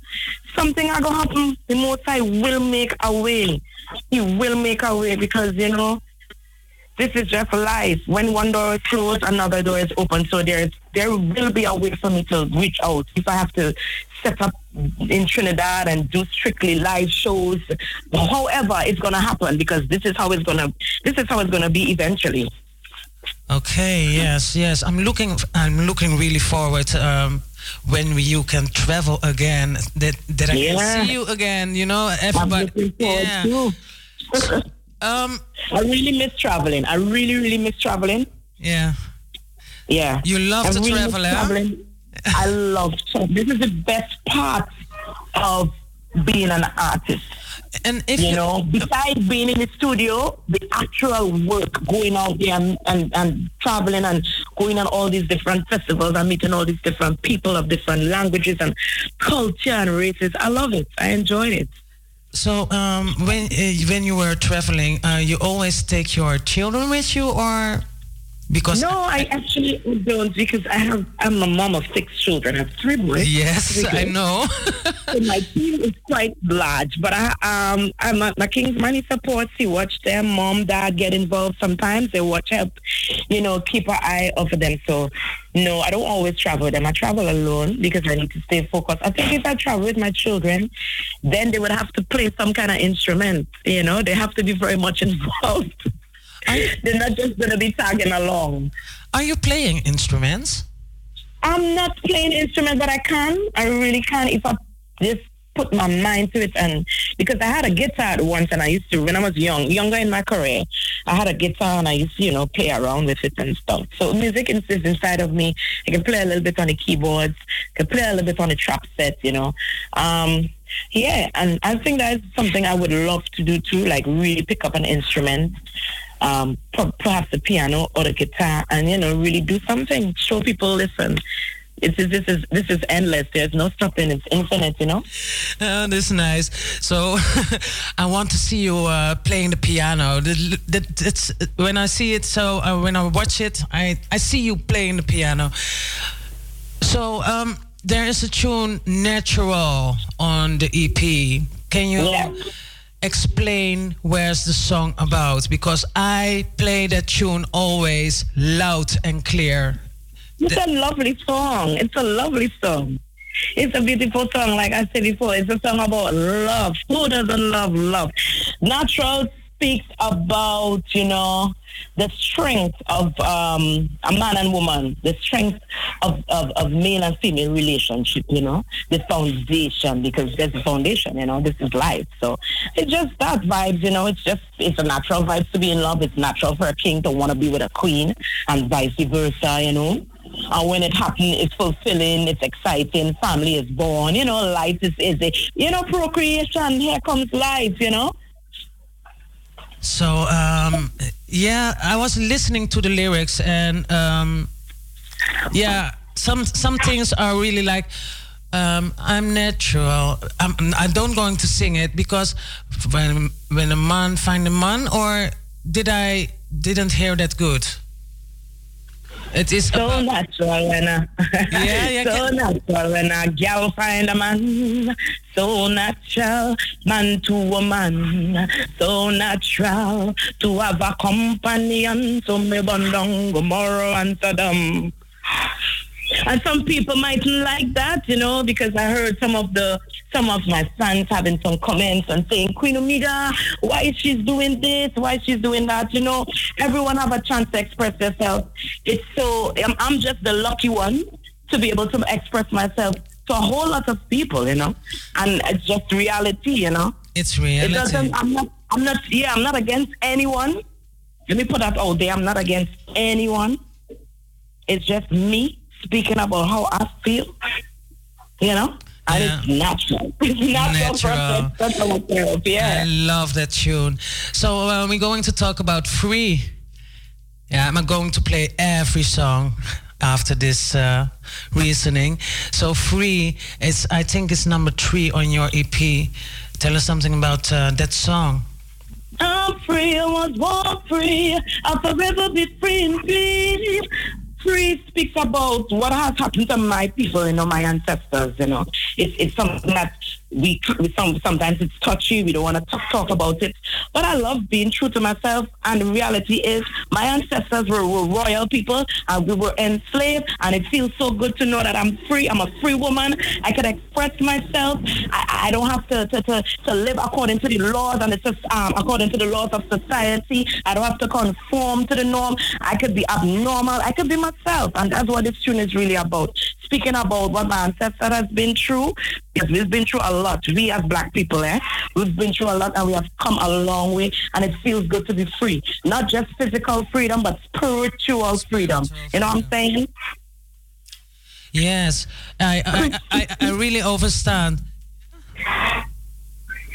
something are gonna happen. The Most High will make a way. He will make a way because you know this is just life. When one door is closed, another door is open. So there is there will be a way for me to reach out. If I have to set up in Trinidad and do strictly live shows, however, it's gonna happen because this is how it's gonna this is how it's gonna be eventually. Okay. Yes. Yes. I'm looking. I'm looking really forward. Um, when we, you can travel again, that that I Yeah. can see you again. You know, everybody. Yeah. Um. I really miss traveling. I really, really miss traveling. Yeah. Yeah. You love I to really travel, eh? traveling. I love traveling. This is the best part of being an artist. And if you, you- know, besides being in the studio, the actual work, going out there and, and, and traveling and going on all these different festivals and meeting all these different people of different languages and culture and races. I love it. I enjoy it. So um, when uh, when you were traveling, uh, you always take your children with you, or because no, I actually don't because I have I'm a mom of six children. I have three boys. Yes, three I know. My team is quite large, but I um I'm a, my King's Money supports. He watch them, mom, dad get involved. Sometimes they watch help, you know, keep an eye over them. So no, I don't always travel with them. I travel alone because I need to stay focused. I think if I travel with my children, then they would have to play some kind of instrument. You know, they have to be very much involved. They're not just gonna be tagging along. Are you playing instruments? I'm not playing instruments, but I can. I really can if I just put my mind to it. And because I had a guitar once, and I used to when I was young, younger in my career, I had a guitar and I used to, you know, play around with it and stuff. So music is is inside of me. I can play a little bit on the keyboards, I can play a little bit on the trap set, you know. Um, yeah, and I think that's something I would love to do too, like really pick up an instrument um, perhaps the piano or the guitar, and you know, really do something. Show people, listen, it's this is this is endless. There's no stopping. It's infinite. You know. Uh, that's nice. So I want to see you uh, playing the piano. The, the, it's, when I see it, so uh, when I watch it, I, I see you playing the piano. So um, there is a tune "Natural" on the EP. Can you explain where's the song about? Because I play that tune always loud and clear. It's a lovely song. It's a lovely song. It's a beautiful song. Like I said before, it's a song about love. Who doesn't love love? Natural speaks about, you know, the strength of um, a man and woman, the strength of, of, of male and female relationship, you know, the foundation, because there's a foundation, you know, this is life. So it's just that vibes, you know, it's just, it's a natural vibe to be in love. It's natural for a king to want to be with a queen and vice versa, you know. And when it happens, it's fulfilling, it's exciting, family is born, you know, life is easy. You know, procreation, here comes life, you know. So um, yeah, I was listening to the lyrics and um, yeah, some some things are really like um, I'm natural. I'm, I don't going to sing it because when when a man find a man, or did I didn't hear that good? It is so natural when a Yeah, yeah, so natural when a gal find a man. So natural, man to a man. So natural to have a companion. So me burn down Gomorrah and Sodom. And some people mightn't like that, you know, because I heard some of the some of my fans having some comments and saying, Queen Omega, why is she's doing this, why she's doing that, you know. Everyone have a chance to express themselves. It's so I'm, I'm just the lucky one to be able to express myself to a whole lot of people, you know. And it's just reality, you know. It's reality. It doesn't I'm not I'm not yeah, I'm not against anyone. Let me put that out there. I'm not against anyone. It's just me speaking about how I feel. You know? And it's natural. It's natural, Natural. process. That's how I feel. Yeah. I love that tune. So uh, we're going to talk about free. Yeah, I'm going to play every song after this uh, reasoning. So free is, I think, it's number three on your EP. Tell us something about uh, that song. I'm free, I was born free. I'll forever be free Free speaks about what has happened to my people, you know, my ancestors, you know. It's, it's something that we, we some, sometimes it's touchy, we don't want to talk, about it. But I love being true to myself, and the reality is my ancestors were, were royal people, and we were enslaved, and it feels so good to know that I'm free, I'm a free woman, I can express myself, I, I don't have to, to, to, to live according to the laws and it's just, um, according to the laws of society, I don't have to conform to the norm, I could be abnormal, I could be myself, and that's what this tune is really about. Speaking about what my ancestor has been through, because we've been through a lot. We as black people, eh? We've been through a lot and we have come a long way and it feels good to be free. Not just physical freedom, but spiritual freedom. You know what I'm saying? Yes, I, I, I, I really understand.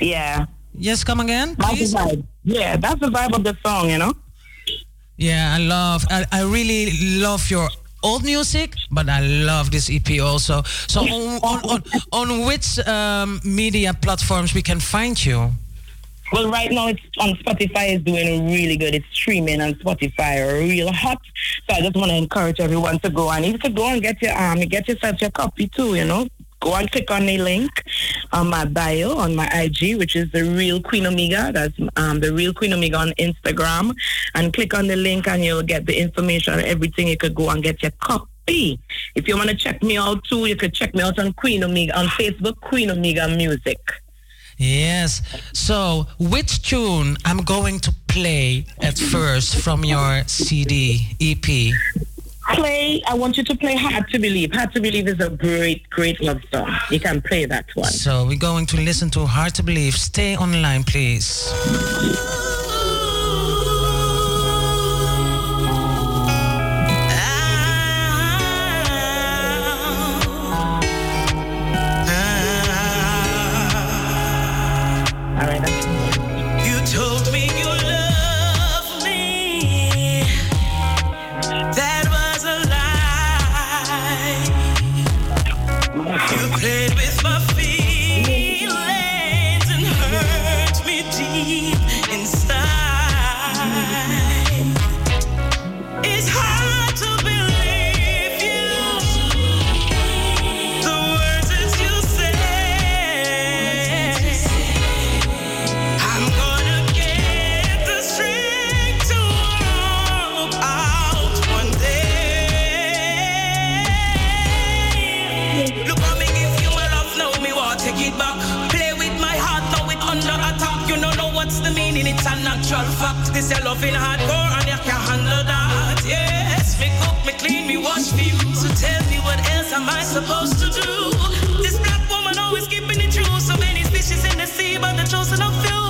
Yeah. Yes, come again, That's please. the vibe. Yeah, that's the vibe of the song, you know? Yeah, I love. I, I really love your old music, but I love this EP also. So on on, on, on which um, media platforms we can find you? Well, right now it's on Spotify. It's doing really good. It's streaming on Spotify, real hot. So I just want to encourage everyone to go and you could go and get your um, get yourself your copy too. You know, go and click on the link on my bio on my IG, which is the real Queen Omega. That's um, the real Queen Omega on Instagram, and click on the link and you'll get the information, and everything. You could go and get your copy. If you want to check me out too, you could check me out on Queen Omega on Facebook, Queen Omega Music. Yes. So which tune I'm going to play at first from your CD EP? Play i want you to play hard to believe hard to believe is a great great love song you can play that one So we're going to listen to Hard to Believe. Stay online, please. This your loving hardcore and you can't handle that. Yes, me cook, me clean, me wash for you. So tell me what else am I supposed to do? This black woman always keeping it true. So many fishes in the sea, but the chosen of few.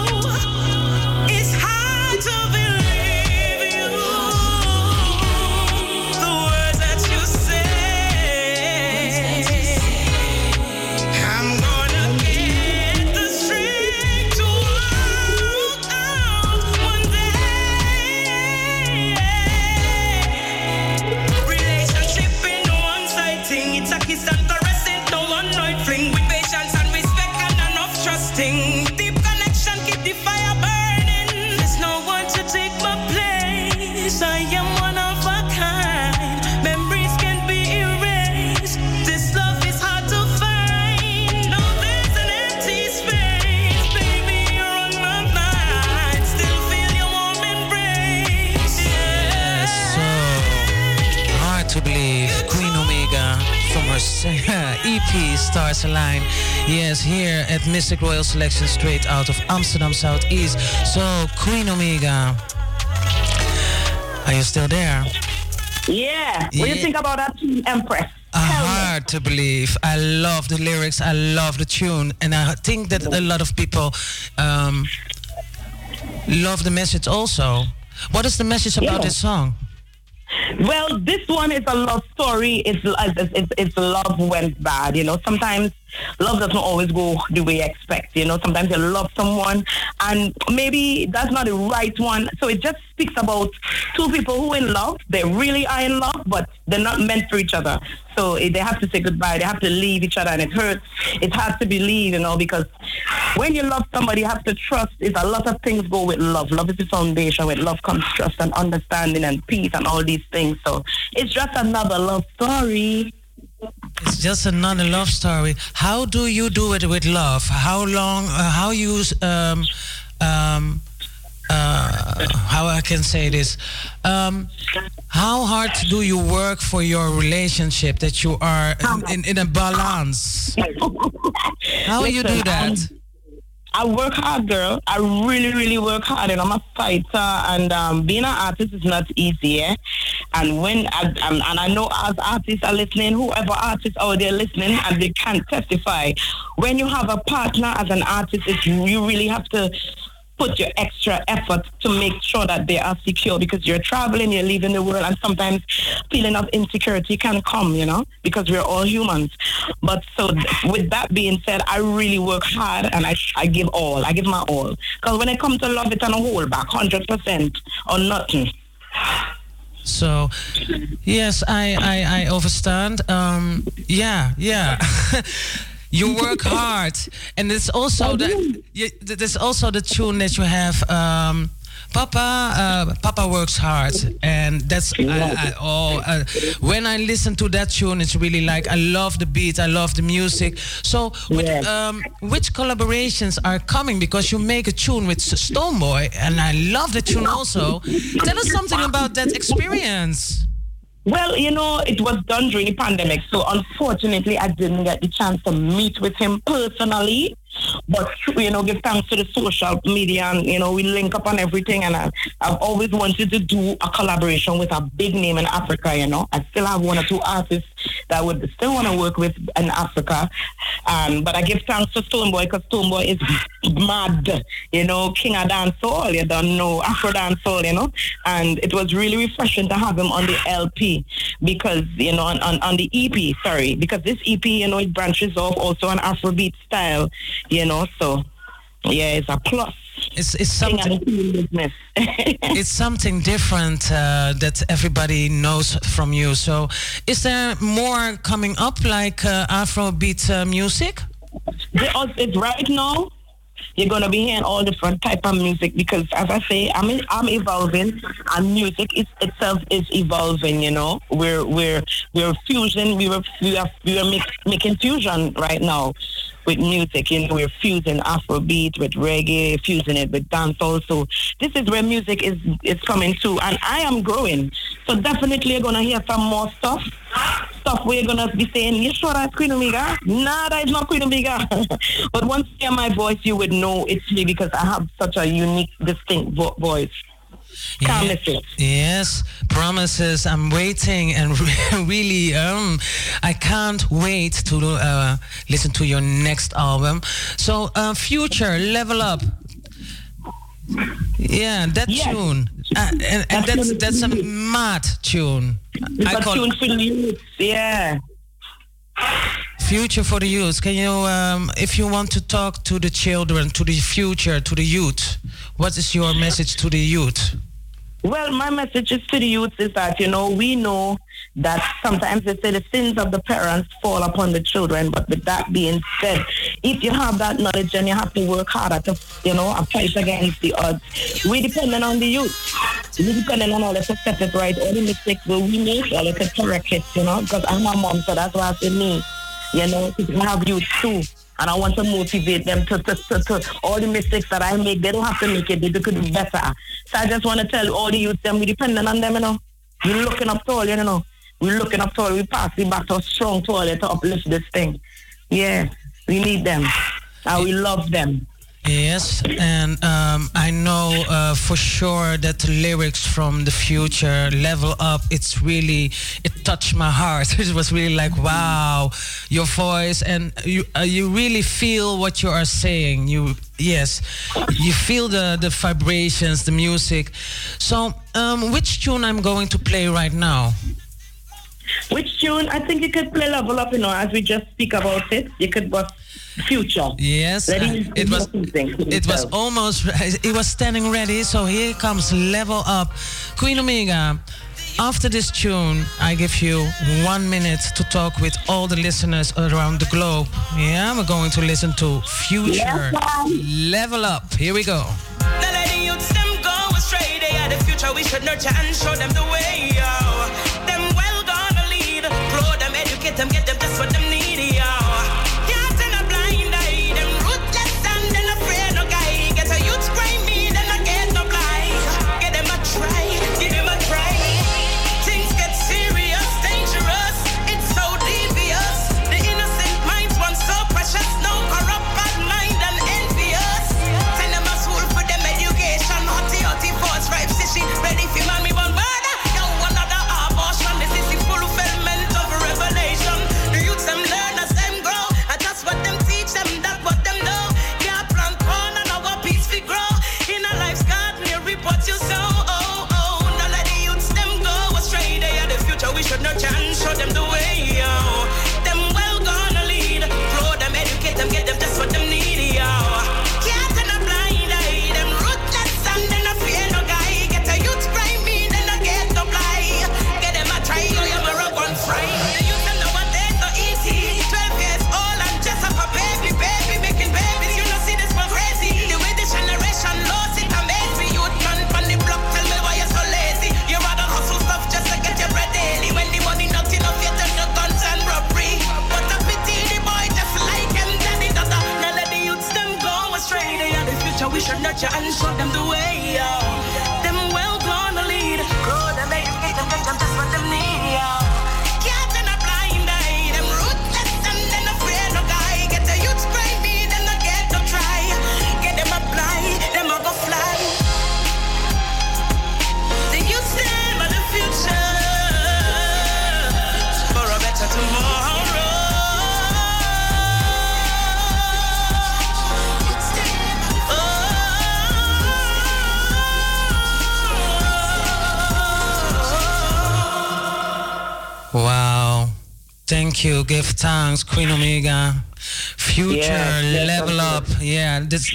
Here at Mistic Royal Selection, straight out of Amsterdam Southeast. So Queen Omega, are you still there? yeah what do you think about that empress hard to believe. I love the lyrics. I love the tune, and I think that a lot of people um, love the message also. What is the message about Yeah. this song? Well, this one is a love story. It's, it's it's it's love went bad. You know, sometimes love doesn't always go the way you expect. You know, sometimes you love someone and maybe that's not the right one. So it just speaks about two people who in love. They really are in love, but they're not meant for each other. So they have to say goodbye. They have to leave each other, and it hurts. It's hard to believe, you know, because when you love somebody, you have to trust. It's a lot of things go with love. Love is the foundation. With love comes trust and understanding and peace and all these things. So it's just another love story. It's just another love story. How do you do it with love? How long? Uh, how you um, um, uh, how I can say this? Um, how hard do you work for your relationship that you are in, in, in a balance? How do you do that? I work hard, girl. I really, really work hard, and I'm a fighter. And um, being an artist is not easy. Eh? And when I, um, and I know as artists are listening, whoever artists out there listening, and they can testify. When you have a partner as an artist, you really have to put your extra effort to make sure that they are secure because you're traveling, you're leaving the world, and sometimes feeling of insecurity can come, you know, because we're all humans. But so th- with that being said, I really work hard and I, I give all. I give my all. Because when it comes to love it and a hold back, 100% or nothing. So, yes, I I, I understand. Um, yeah, yeah. you work hard, and it's also the you, there's also the tune that you have. Um, Papa, uh, Papa works hard, and that's I, I, oh. Uh, when I listen to that tune, it's really like I love the beat, I love the music. So, with, um, which collaborations are coming? Because you make a tune with Stonebwoy, and I love the tune also. Tell us something about that experience. Well, you know, it was done during the pandemic, so unfortunately, I didn't get the chance to meet with him personally. But you know, give thanks to the social media, and you know, we link up on everything. And I, I've always wanted to do a collaboration with a big name in Africa. You know, I still have one or two artists that would still want to work with in Africa. Um, but I give thanks to Stonebwoy because Stonebwoy is mad. You know, king of dancehall. You don't know Afro dancehall. You know, and it was really refreshing to have him on the LP because you know on, on, on the EP. Sorry, because this EP, you know, it branches off also on Afrobeat style you know. So yeah, it's a plus. It's it's something. it's something different uh, that everybody knows from you. So, is there more coming up like uh, Afrobeat uh, music? It's right now. You're gonna be hearing all different type of music because, as I say, I'm I'm evolving, and music is, itself is evolving. You know, we're we're we're fusion. We were we are we are make, making fusion right now with music. You know, we're fusing Afrobeat with reggae, fusing it with dancehall. So this is where music is is coming to, and I am growing. So definitely, you're gonna hear some more stuff. Stuff we're gonna be saying, you sure that's Queen Omega? Nah, that is not Queen Omega. but once you hear my voice, you would know it's me because I have such a unique, distinct vo- voice. Can't. Yes, promises. I'm waiting and really, um, I can't wait to uh, listen to your next album. So, uh, future, level up. Yeah, that tune, uh, and, and that's that's a mad tune. It's a tune for. Yeah. Future for the youth. Can you, um, if you want to talk to the children, to the future, to the youth, what is your message to the youth? Well, my message is to the youth is that, you know, we know that sometimes they say the sins of the parents fall upon the children. But with that being said, if you have that knowledge and you have to work harder to, you know, fight against the odds, we dependent on the youth. We dependent on all the it right, all the mistakes we make, all the correct it, you know, because I'm a mom, so that's why I say me, you know, I have you too. And I want to motivate them to, to, to, to all the mistakes that I make. They don't have to make it. They could do better. So I just want to tell all the youth them we dependent on them, you know. We're looking up to all, you know. We're looking up to all. We pass it back to strong toilet to uplift this thing. Yeah, we need them. And we love them. Yes, and um, I know uh, for sure that the lyrics from the future level up. It's really it touched my heart. It was really like wow, your voice and you uh, you really feel what you are saying. You yes, you feel the the vibrations, the music. So um, which tune I'm going to play right now? Which tune? I think you could play Level Up, you know, as we just speak about it. You could bust Future. Yes, Let uh, it was it was almost it was standing ready. So here comes level up, Queen Omega. After this tune, I give you one minute to talk with all the listeners around the globe. Yeah, we're going to listen to Future. Level up. Here we go. Now let the youths them go astray. They are the future. We should nurture and show them the way. Yo.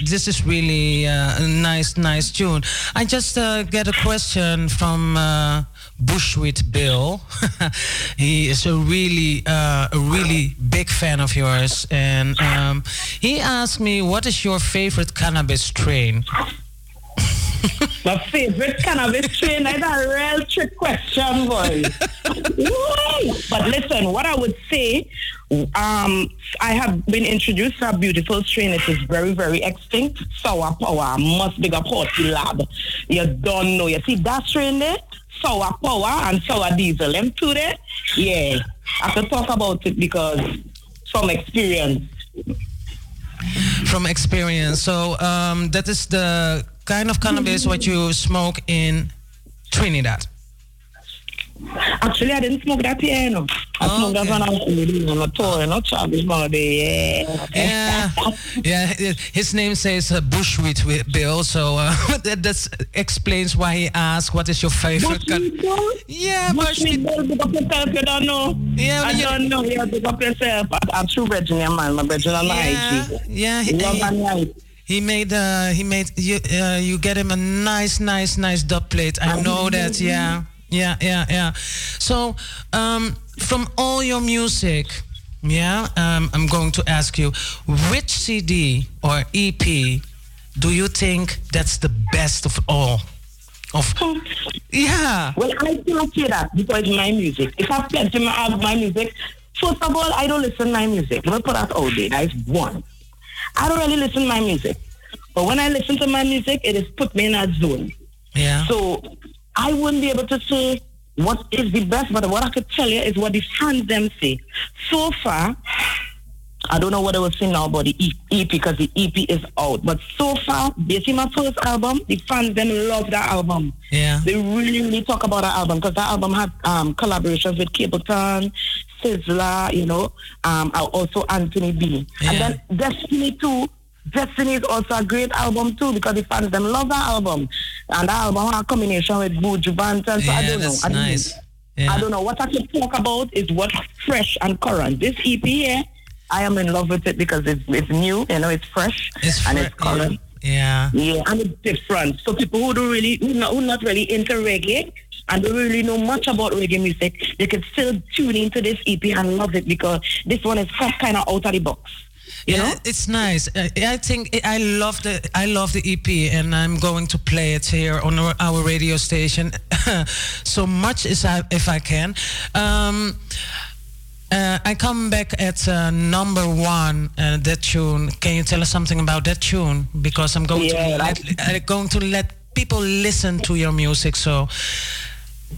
This is really uh, a nice nice tune. I just uh, get a question from uh, Bushweed Bill. he is a really uh, a really big fan of yours, and um, he asked me, "What is your favorite cannabis strain?" My favorite cannabis strain. That's a real trick question, boy. But listen, what I would say, um, I have been introduced to a beautiful strain. It is very, very extinct. Sour power. Must be a Horty Lab. You don't know. You see that strain there? Sour power and sour diesel. Them two there? Yeah. I could talk about it because from experience. From experience, so um, that is the kind of cannabis what you smoke in Trinidad. Actually, I didn't smoke that here, you know. I smoked that when I was really on a tour, you know, Travis Holiday, yeah. Yeah, yeah. His name says uh, Bushweed Bill, so uh, that that's explains why he asked, "What is your favorite?" Can- yeah, Bushweed Bill, big up yourself, you don't know. Yeah, I you- don't know, yeah, big up yourself. I, I'm true Virginia man, my my yeah, IG. yeah. He, Love he- and light. He made uh, he made you uh, you get him a nice nice nice dub plate. I know that. Yeah, yeah, yeah, yeah. So um, from all your music. Yeah, um, I'm going to ask you, which CD or EP do you think that's the best of all? Of yeah. Well, I can't say that because my music. If I play my, my music, first of all, I don't listen to my music. Me put that out there. That is one. I don't really listen to my music. But when I listen to my music, it has put me in that zone. Yeah. So I wouldn't be able to say what is the best, but what I could tell you is what the fans them say. So far, I don't know what I was saying now about the EP because the EP is out. But so far, they see my first album, the fans them love that album. Yeah. They really, really talk about that album because that album had um, collaborations with Capleton, Sizzla, you know, um, and also Anthony B. Yeah. And then Destiny too. Destiny is also a great album too because the fans them love that album. And that album had a combination with Buju Banton. So I Yeah, don't know. that's I don't know. I don't know. What I can talk about is what's fresh and current. This EP here, I am in love with it because it's, it's new, you know, it's fresh and it's current. Yeah. Yeah, and it's different. So people who don't really, who not, who not really into reggae and don't really know much about reggae music, they can still tune into this EP and love it because this one is kind of out of the box. yeah, it's nice. I think I love the I love the EP, and I'm going to play it here on our, our radio station so much as I if I can. Um, uh, I come back at uh, number one, uh, that tune. Can you tell us something about that tune? Because I'm going Yeah, to let, I'm going to let people listen to your music. So,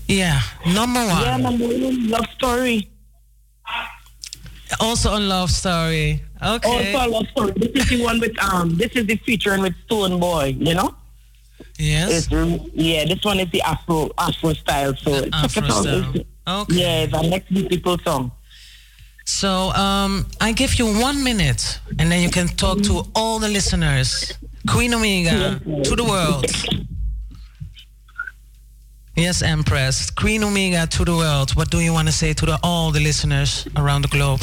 yeah, number one. Yeah, number one, love story. Also a love story. Okay. Also a love story. This is the one with um. This is the featuring with Stonebwoy. You know. Yes. It's, yeah, this one is the Afro Afro style. So Afro style. Okay. Yeah, it's a next beautiful song. So um, I give you one minute, and then you can talk to all the listeners. Queen Omega to the world. Yes, Empress. Queen Omega to the world. What do you want to say to the, all the listeners around the globe?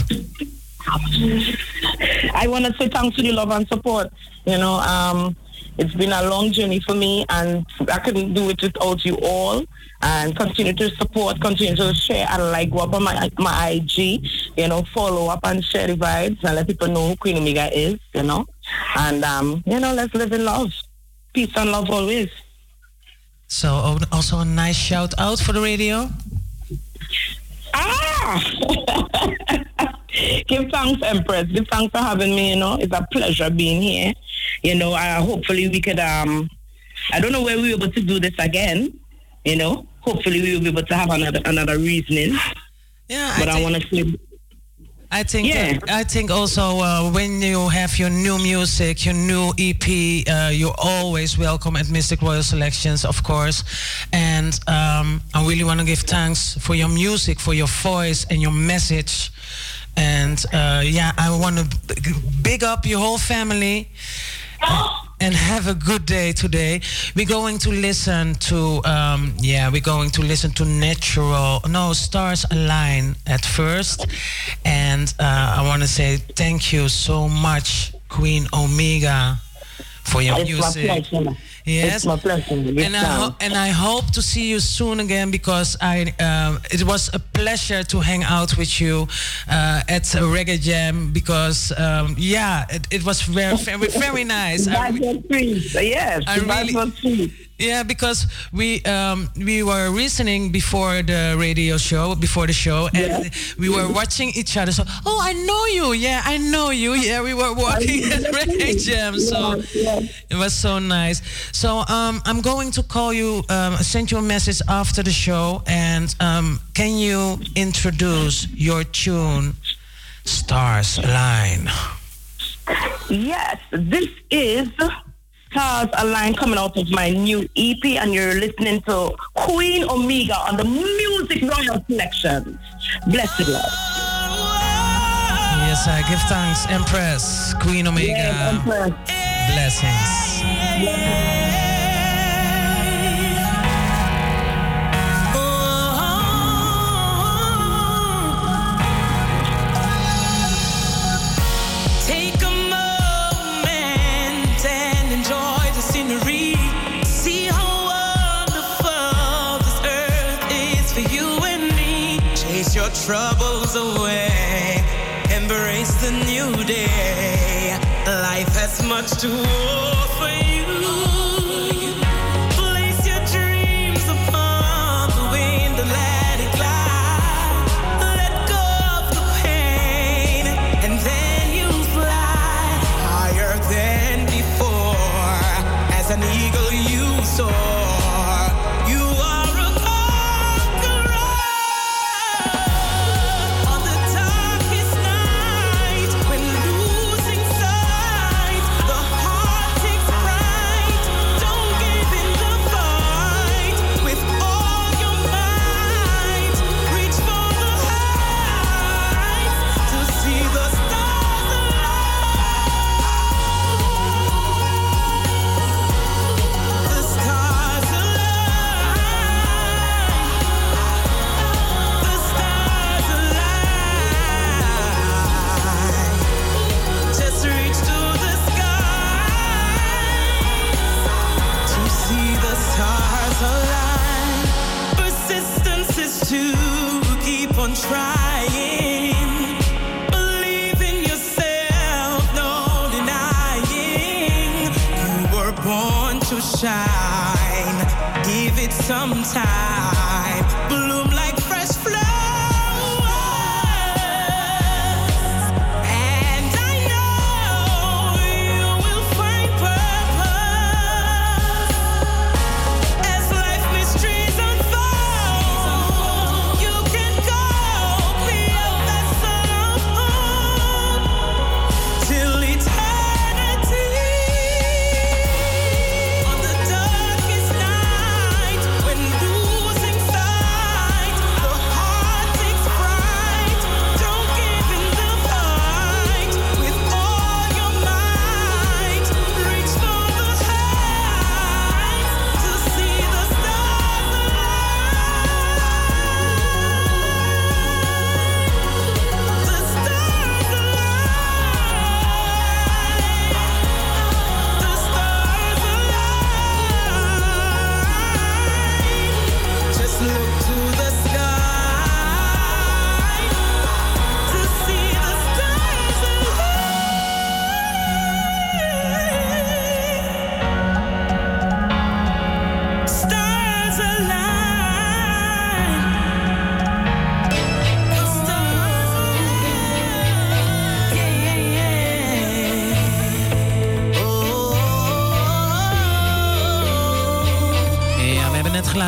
I want to say thanks to the love and support. You know, um, it's been a long journey for me, and I couldn't do it without you all. And continue to support, continue to share, and like go up on my my IG. You know, follow up and share the vibes, and let people know who Queen Omega is. You know, and um, you know, let's live in love, peace and love always. So also a nice shout out for the radio. Ah! Give thanks, Empress. Give thanks for having me. You know, it's a pleasure being here. you know, uh, hopefully we could. Um, I don't know where we were able to do this again. You know, hopefully we will be able to have another another reasoning. Yeah, but I, want to say. I think Yeah. I think also uh, when you have your new music, your new EP, uh, you're always welcome at Mistic Royal Selections, of course. And um, I really want to give thanks for your music, for your voice and your message. And uh, yeah, I want to big up your whole family. And have a good day today. We're going to listen to, um, yeah, we're going to listen to Natural, no, Stars Align at first. And uh, I want to say thank you so much, Queen Omega, for your It's music. Yes, It's my pleasure. And I and I hope to see you soon again because I um, it was a pleasure to hang out with you uh, at Reggae Jam because um, yeah it, it was very very, very nice. I Yes, I really-. Yeah, because we um, we were listening before the radio show, before the show, and we were watching each other. So, oh, I know you. Yeah, I know you. Yeah, we were walking at Reggae Jam. So it was so nice. So um, I'm going to call you, um, send you a message after the show, and um, can you introduce your tune, Stars Align? Yes, this is Stars Align coming out of my new EP, and you're listening to Queen Omega on the Mistic Royal Selections. Blessed love. Yes, I give thanks, Empress, Queen Omega. Yes, Empress. Blessings. Take troubles away. Embrace the new day. Life has much to offer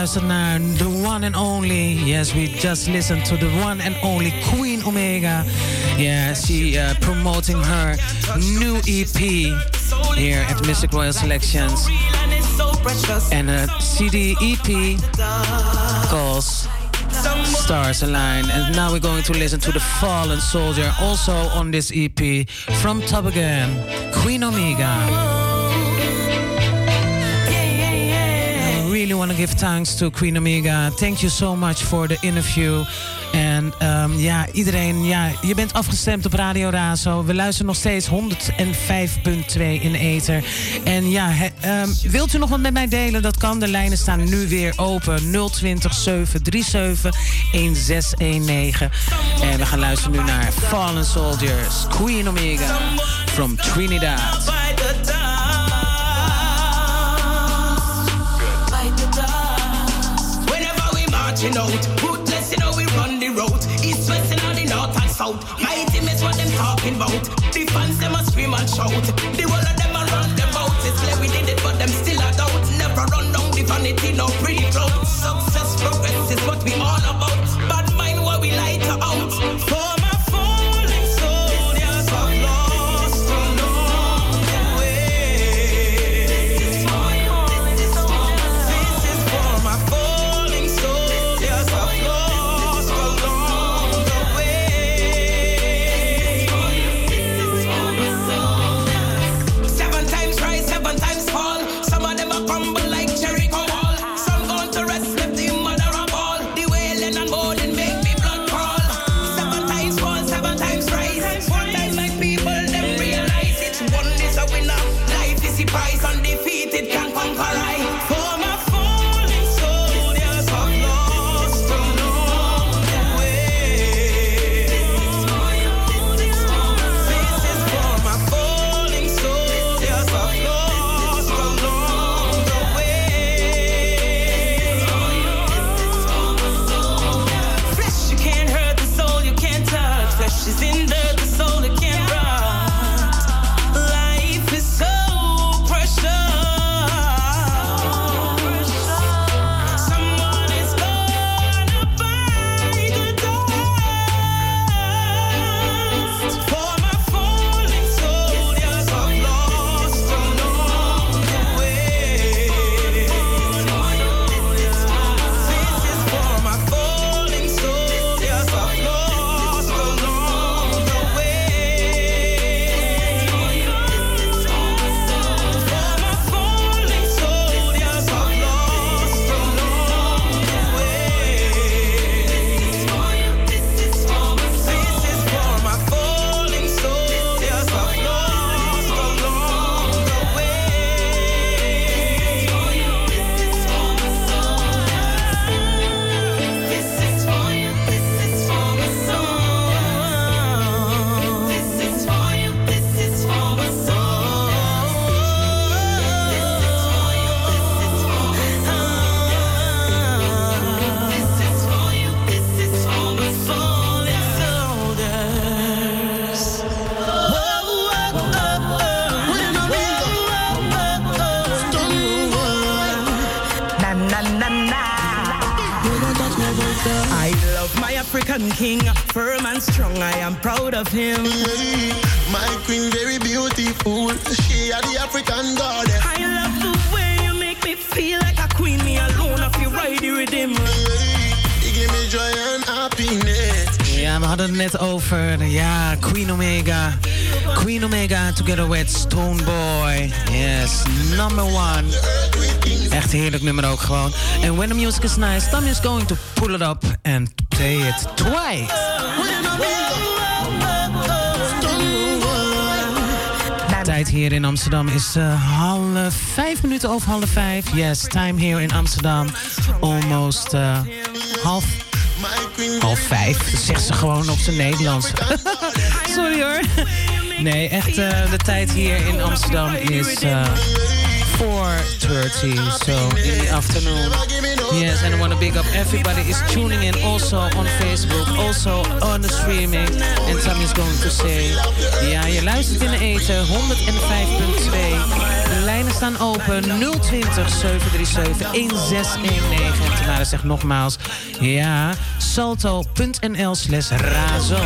naar The One and Only. Yes, we just listened to the one and only Queen Omega. Yeah, she uh, promoting her new EP here at Mistic Royal Selections. And a CD EP calls Stars Align. And now we're going to listen to The Fallen Soldier, also on this EP from Top Again, Queen Omega. Give thanks to Queen Omega. Thank you so much for the interview. En ehm, ja, iedereen, ja, je bent afgestemd op Radio Razo. We luisteren nog steeds 105.2 in de ether. En ja, ehm, wilt u nog wat met mij delen? Dat kan. De lijnen staan nu weer open. 020 737 1619. En we gaan luisteren nu naar Fallen Soldiers, Queen Omega from Trinidad. Whenever out, ruthless, you know we run the road. East, west, and all the north and south. Mighty miss what them talking about. The fans them a scream and shout. The whole of them a run them out. It's like we did it, but them still a doubt. Never run down the vanity, no heerlijk nummer ook gewoon. And when the music is nice, Tommy is going to pull it up and play it twice. Tijd hier in Amsterdam is eh, half vijf minuten over half vijf. Yes, time here in Amsterdam. Almost eh, half Half vijf, zegt ze gewoon op zijn Nederlands. Sorry hoor. Nee, echt, eh, de tijd hier in Amsterdam is eh, 4.30, so in the afternoon. Yes, and I want to big up everybody is tuning in also on Facebook, also on the streaming. And Tom is going to say, ja, je luistert in de eten, 105.2. De lijnen staan open, 020 737 1619. En Tamara zegt nogmaals, ja, salto.nl slash razo.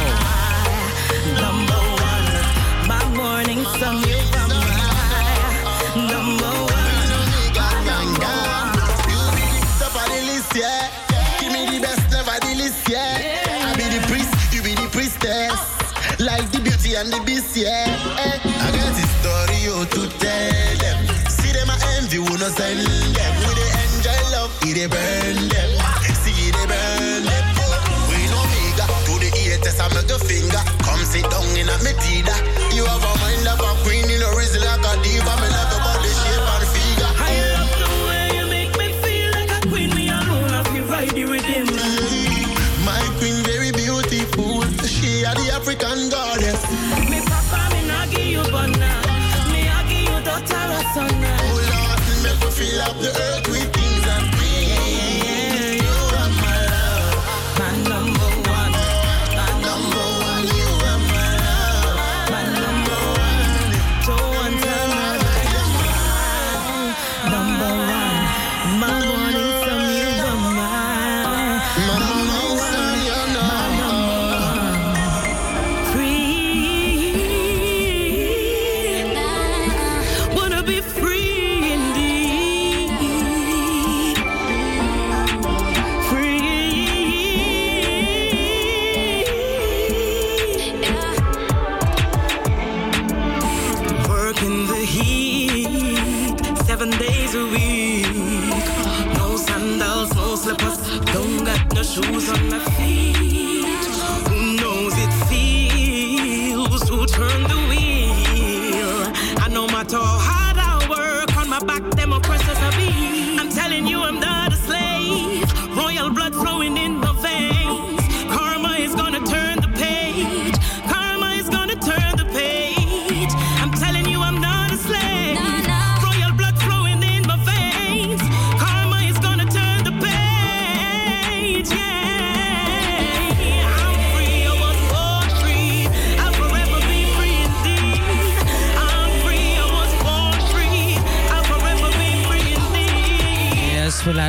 And the beast, yeah. Eh, I got a story oh, to tell them. See them, I envy, who no send them. We they enjoy love, it they burn them. See they burn them. We no mega to the haters, I make a finger. Come sit down in a me teeter. You have a mind of a queen, you know, reason like a diva. Me love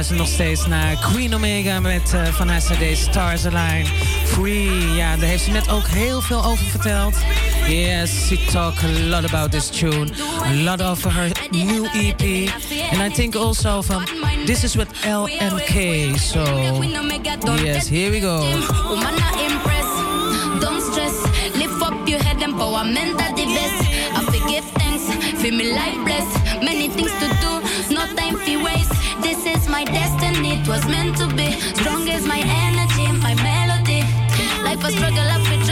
Luisteren nog steeds naar Queen Omega met eh, van haar CD Stars Align. Free, ja, daar heeft ze net ook heel veel over verteld. Yes, she talk a lot about this tune. A lot of her new EP. And I think also from This is with LNK. So, yes, here we go. Don't stress. Lift up your head, empowerment at the best. I forgive thanks. Feel me life blessed. Many things to do, my destiny, it was meant to be. Strong is my energy, my melody. Life a struggle, I feel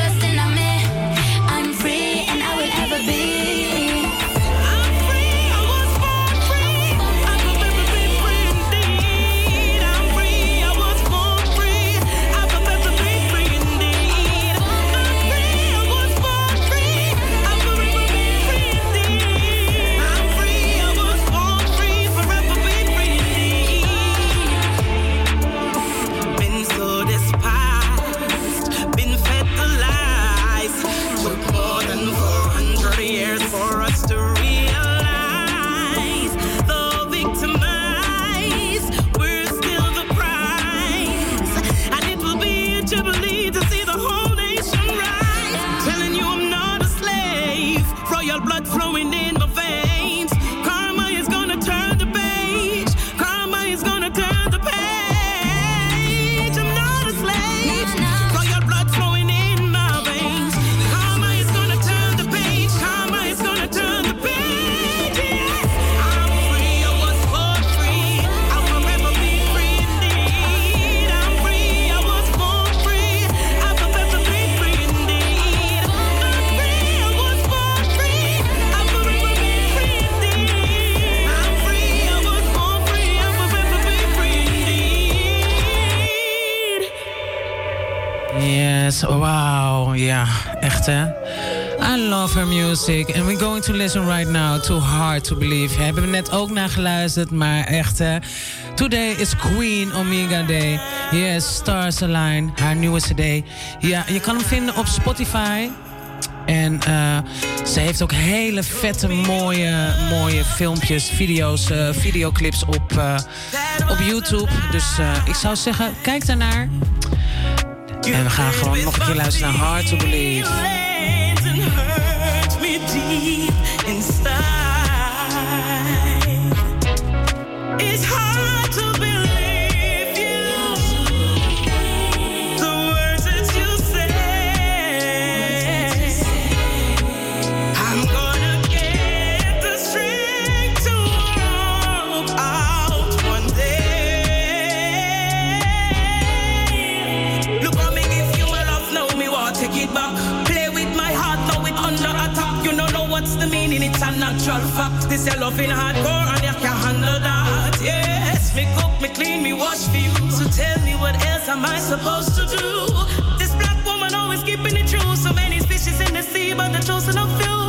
listen right now to Hard to Believe. Hebben we net ook naar geluisterd, maar echt hè. Today is Queen Omega Day. Yes, Stars Align, haar nieuwe cd. Ja, je kan hem vinden op Spotify. En eh, ze heeft ook hele vette, mooie, mooie filmpjes, video's, eh, videoclips op, eh, op YouTube. Dus ik zou zeggen, kijk daarnaar. En we gaan gewoon nog een keer luisteren naar Hard to Believe. This your loving hardcore and you can't handle that. Yes, me cook, me clean, me wash for you. So tell me what else am I supposed to do? This black woman always keeping it true. So many species in the sea, but the chosen of few.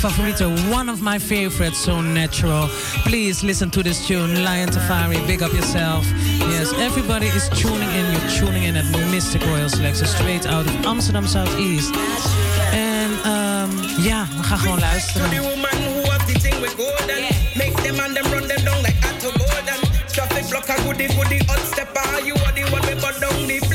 Favorieten. One of my favorites. So natural. Please listen to this tune. Lion Tafari, big up yourself. Yes, everybody is tuning in. You're tuning in at Mistic Royal Selection. Straight out of Amsterdam Southeast. En um, ja, we gaan gewoon luisteren. And. Traffic blocker, goody goody, hot stepper. You are the one we down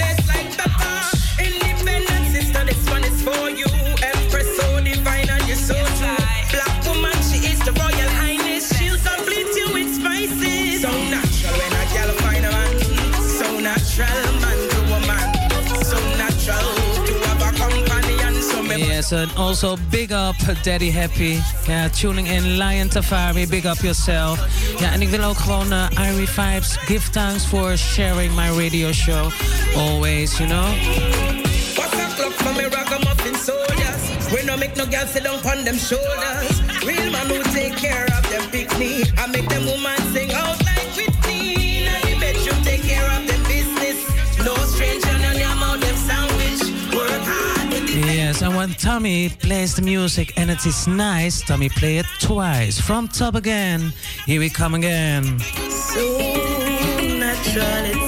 And also big up Daddy Happy. Ja, tuning in Lion Tafari, big up yourself. Ja, en ik wil ook gewoon uh, Irie Vibes give thanks for sharing my radio show. Always, you know. What's a clock for me ragamuffin soldiers? We no make no girls sit down on them shoulders. Real man who take care of them picnic. I make them woman when Tommy plays the music and it is nice, Tommy play it twice. From top again. Here we come again. So natural,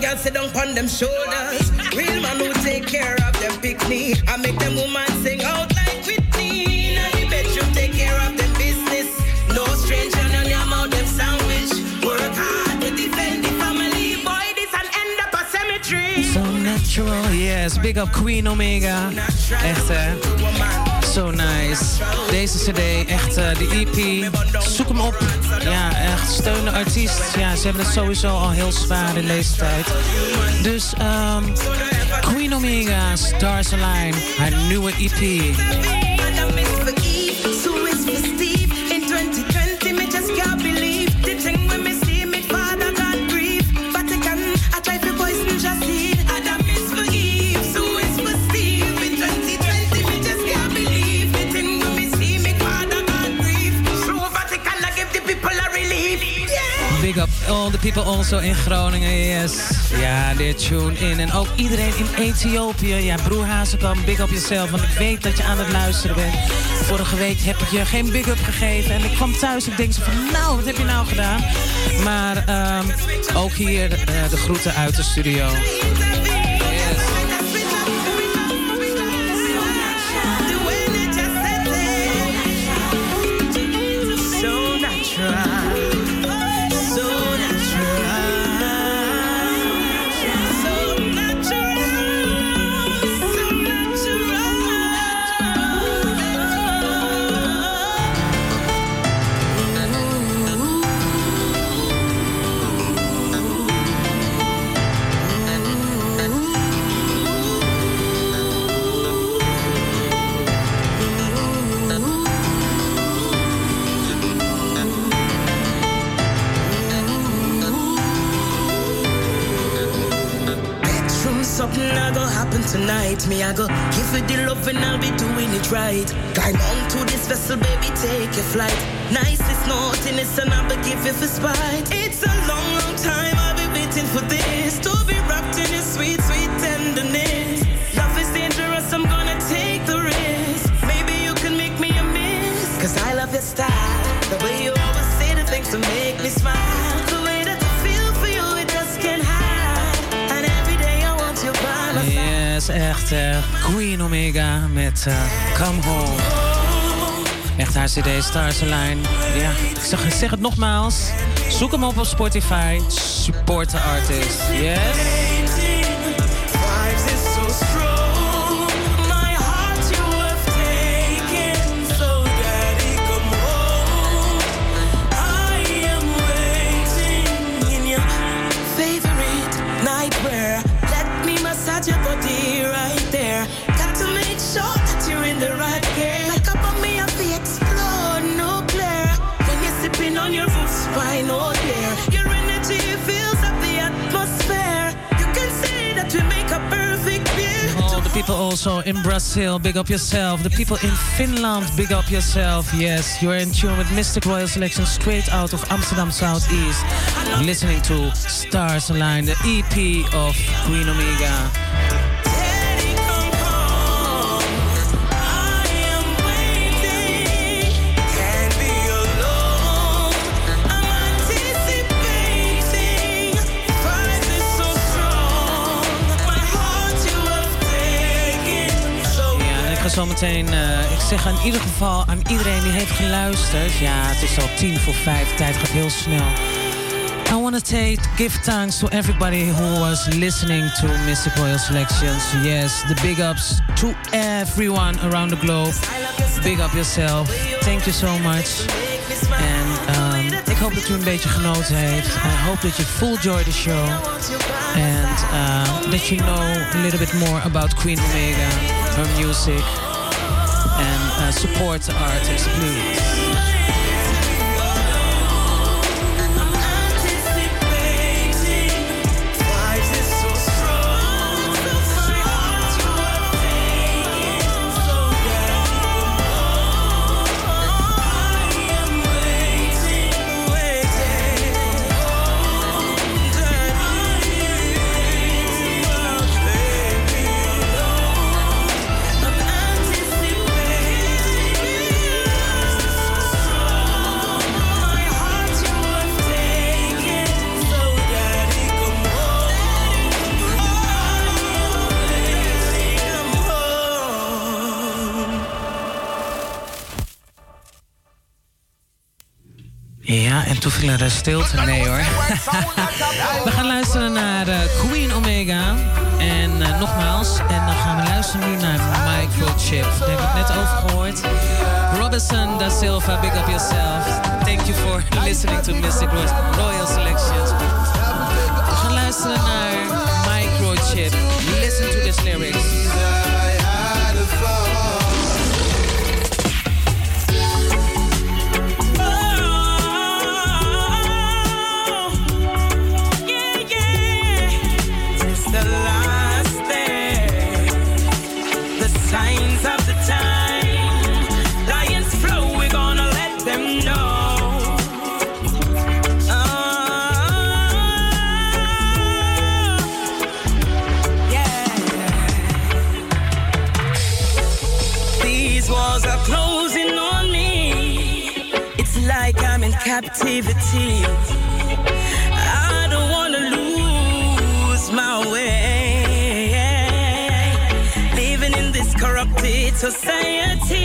girls sit down on them shoulders. Real man who take care of them pick me. I make them woman sing out like Whitney. In the bedroom, take care of them business. No stranger, none your mouth them sandwich. Work hard to defend the family. Boy, this an end up a cemetery. So natural, yes. Big up Queen Omega. Echt hè. So nice. Deze cd, echt eh, de EP. Zoek hem op. Ja, echt steun de artiest. Ja, ze hebben het sowieso al heel zwaar in deze tijd. Dus ehm, Queen Omega, Stars Align, haar nieuwe EP. Big up all the people also in Groningen, yes. Ja, dit tune in. En ook iedereen in Ethiopië. Ja, broer Hazekamp, big up jezelf. Want ik weet dat je aan het luisteren bent. Vorige week heb ik je geen big up gegeven. En ik kwam thuis en ik denk zo van, nou, wat heb je nou gedaan? Maar ehm, ook hier eh, de groeten uit de studio. Me, I go give you the love and I'll be doing it right. Climb onto this vessel, baby, take your flight. Nicest naughtiness and I'll be give you for spite. It's a long, long time I've been waiting for this. To be wrapped in your sweet, sweet tenderness. Love is dangerous, I'm gonna take the risk. Maybe you can make me a miss. Cause I love your style. The way you always say the things to make me smile. Yes, echt. eh, Queen Omega met eh, Come Home. Echt haar cd Stars Align. Ja, ik zeg, het nogmaals. Zoek hem op op Spotify. Support the artist. Yes. Also in Brazil, big up yourself. The people in Finland, big up yourself. Yes, you're in tune with Mistic Royal Selection straight out of Amsterdam Southeast. Listening to Stars Align, the EP of Queen Omega. Ja, en ik zeg in ieder geval aan iedereen die heeft geluisterd. Ja, het is al tien voor vijf, tijd gaat heel snel. I want to take, give thanks to everybody who was listening to Mystic Royal Selections. Yes, the big ups to everyone around the globe. Big up yourself. Thank you so much. En um, ik hoop dat u een beetje genoten heeft. I hope that you full enjoy the show. And uh, that you know a little bit more about Queen Omega, her music. And uh, support the artist, please. En toen viel er stilte. Nee hoor. we gaan luisteren naar uh, Queen Omega. En uh, nogmaals, en dan gaan we luisteren nu naar Microchip. Daar we het net over gehoord. Robinson da Silva, big up yourself. Thank you for listening to Mystic Royal Selections. We gaan luisteren naar Microchip. Listen to this lyrics. I don't wanna lose my way. Living in this corrupted society,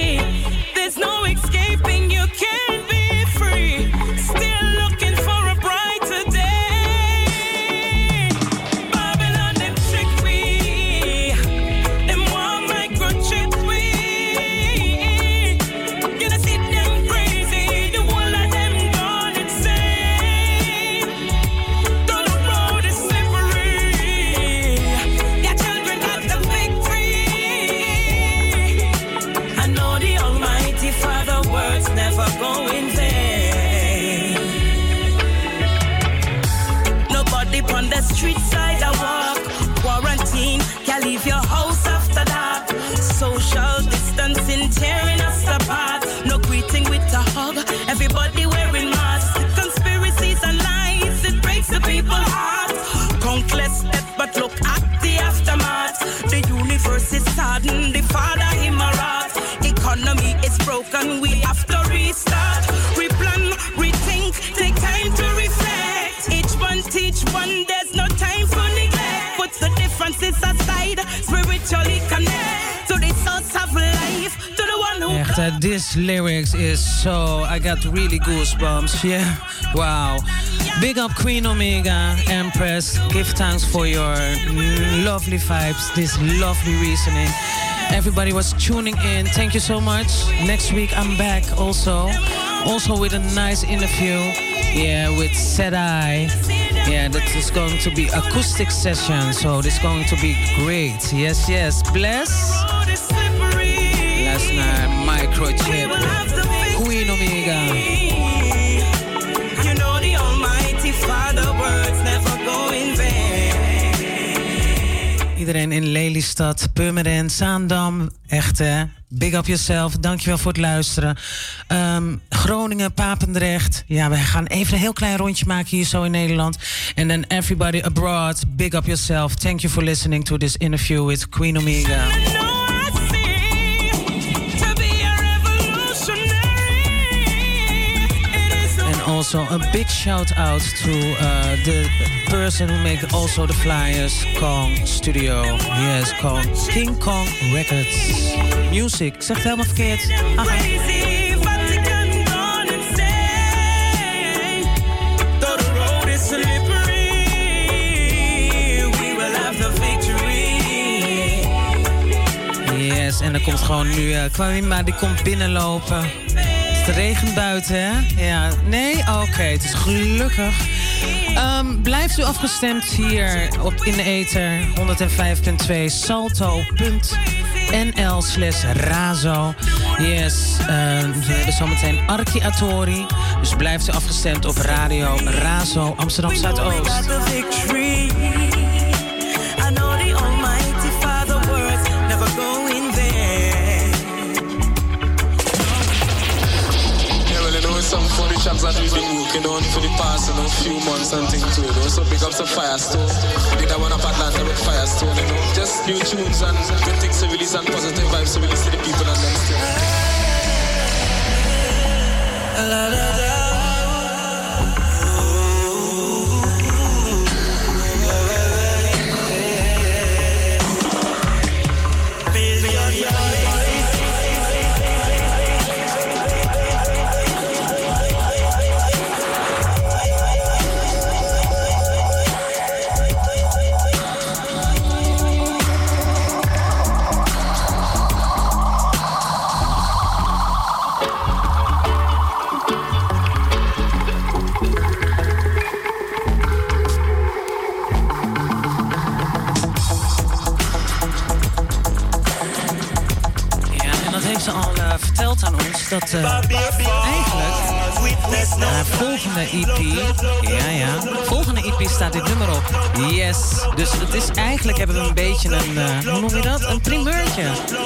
Lyrics is so. I got really goosebumps. Yeah, wow. Big up Queen Omega, Empress. Give thanks for your lovely vibes, this lovely reasoning. Everybody was tuning in. Thank you so much. Next week I'm back also, also with a nice interview. Yeah, with Sedai. Yeah, that is going to be acoustic session, so this is going to be great. Yes, yes. Bless. Iedereen in Lelystad, Purmerend, Zaandam. Echt hè. Big up yourself. Dankjewel voor het luisteren. Ehm, Groningen, Papendrecht. Ja, we gaan even een heel klein rondje maken hier zo in Nederland. And then everybody abroad. Big up yourself. Thank you for listening to this interview with Queen Omega. Also a big shout out to uh, the person who make also the flyers, Kong Studio. Yes, Kong. King Kong Records. Music. Ik zeg helemaal verkeerd. Victory. Yes, en dan komt gewoon nu uh, Kwamima, die komt binnenlopen. Het regent buiten, hè? Ja, nee? Oké, het is gelukkig. Ehm, blijft u afgestemd hier op in de ether 105.2 salto.nl slash razo. Yes, ehm, we hebben zometeen Arki Atori. Dus blijft u afgestemd op radio Razo Amsterdam Zuidoost. Some that we've been working on for the past you know, few months and things too. You know, so big ups to Firestone. Did that one up Atlanta with Firestone, you know. Just new tunes and good things to release and positive vibes to release to the people and them still. dat aan ons, dat uh, eigenlijk haar volgende EP, ja ja, volgende EP staat dit nummer op. Yes, dus het is eigenlijk hebben we een beetje een, uh, hoe noem je dat? Een primeurtje.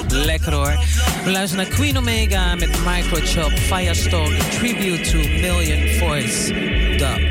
Lekker hoor. We luisteren naar Queen Omega met Microchop Firestone, tribute to Million Voice Dub.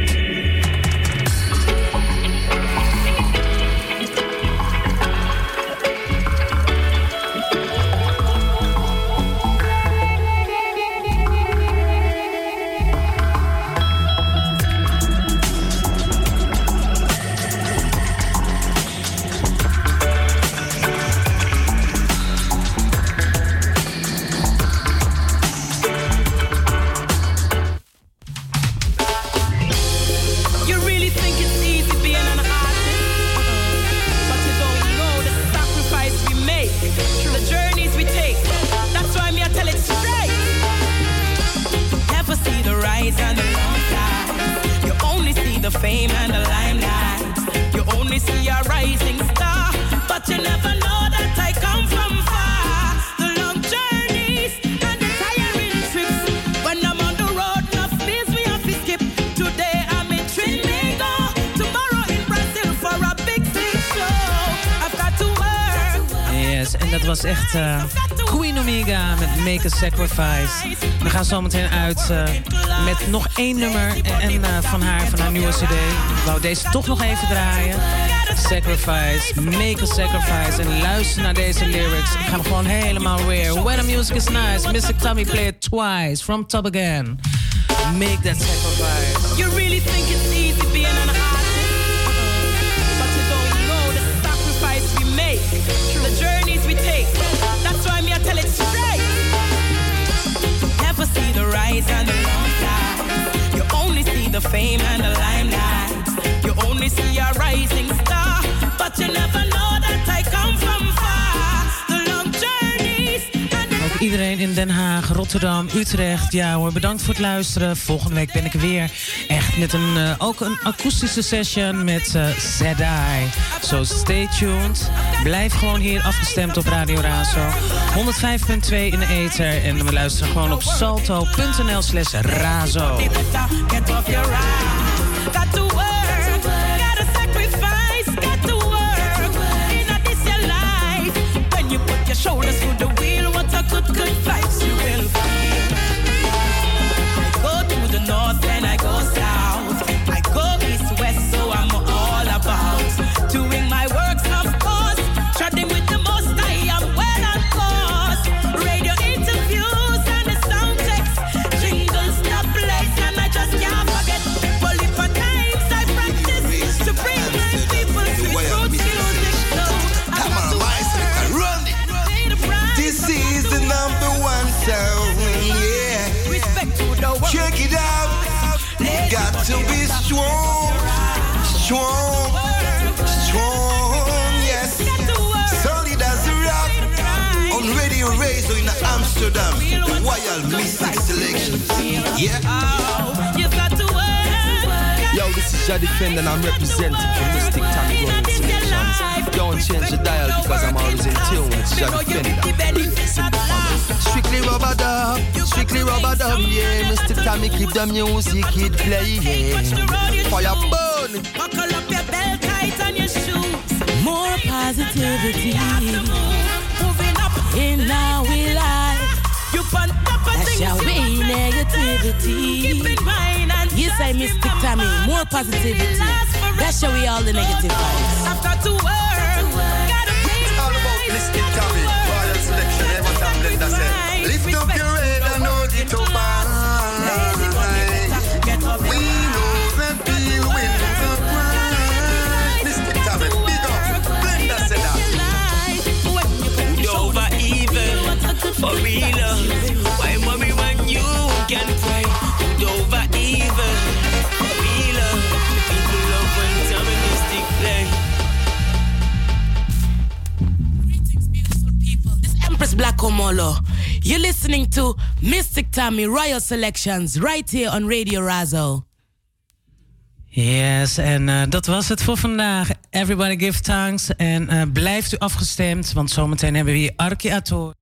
Sacrifice. We gaan zo meteen uit uh, met nog één nummer en, uh, van haar, van haar nieuwe cd. Ik wou deze toch nog even draaien. Sacrifice, make a sacrifice. En luister naar deze lyrics. Ik ga hem gewoon helemaal weer. When the music is nice, Mr. Tommy play it twice. From top again. Make that sacrifice. You really think it's see and the downside. You only see the fame and the limelight. You only see a rising star, but you never iedereen in Den Haag, Rotterdam, Utrecht. Ja hoor, bedankt voor het luisteren. Volgende week ben ik weer. Echt met een, uh, ook een akoestische session met uh, Zedai. So stay tuned. Blijf gewoon hier afgestemd op Radio Razo. 105.2 in de ether. En we luisteren gewoon op salto.nl slash razo. Yo, this is and I'm representing for Mistic Time Growing Selections. Don't change the dial because I'm always in tune. with Jaddy Fender. Strictly rubber dub, strictly rubber dub, yeah. Mr. Tommy keep the music it playing. Fire burn. Buckle up your belt tight and your shoes. More positivity Moving up in our life. You on top of That's things. your way you wanna negativity. Keep in mind and Yes, I just Mistic Tommy. More positivity. That's how we all the negative vibes. I've got to work. Gotta pay the All about price. Mystic Tommy. Royal Selection. what I'm say. Lift up your head and hold it up high. We Empress Black Omolo. You're listening to Mystic Tommy Royal Selections right here on Radio Razo. Yes, en uh, dat was het voor vandaag. Everybody give thanks. En uh, blijft u afgestemd, want zometeen hebben we hier Ator.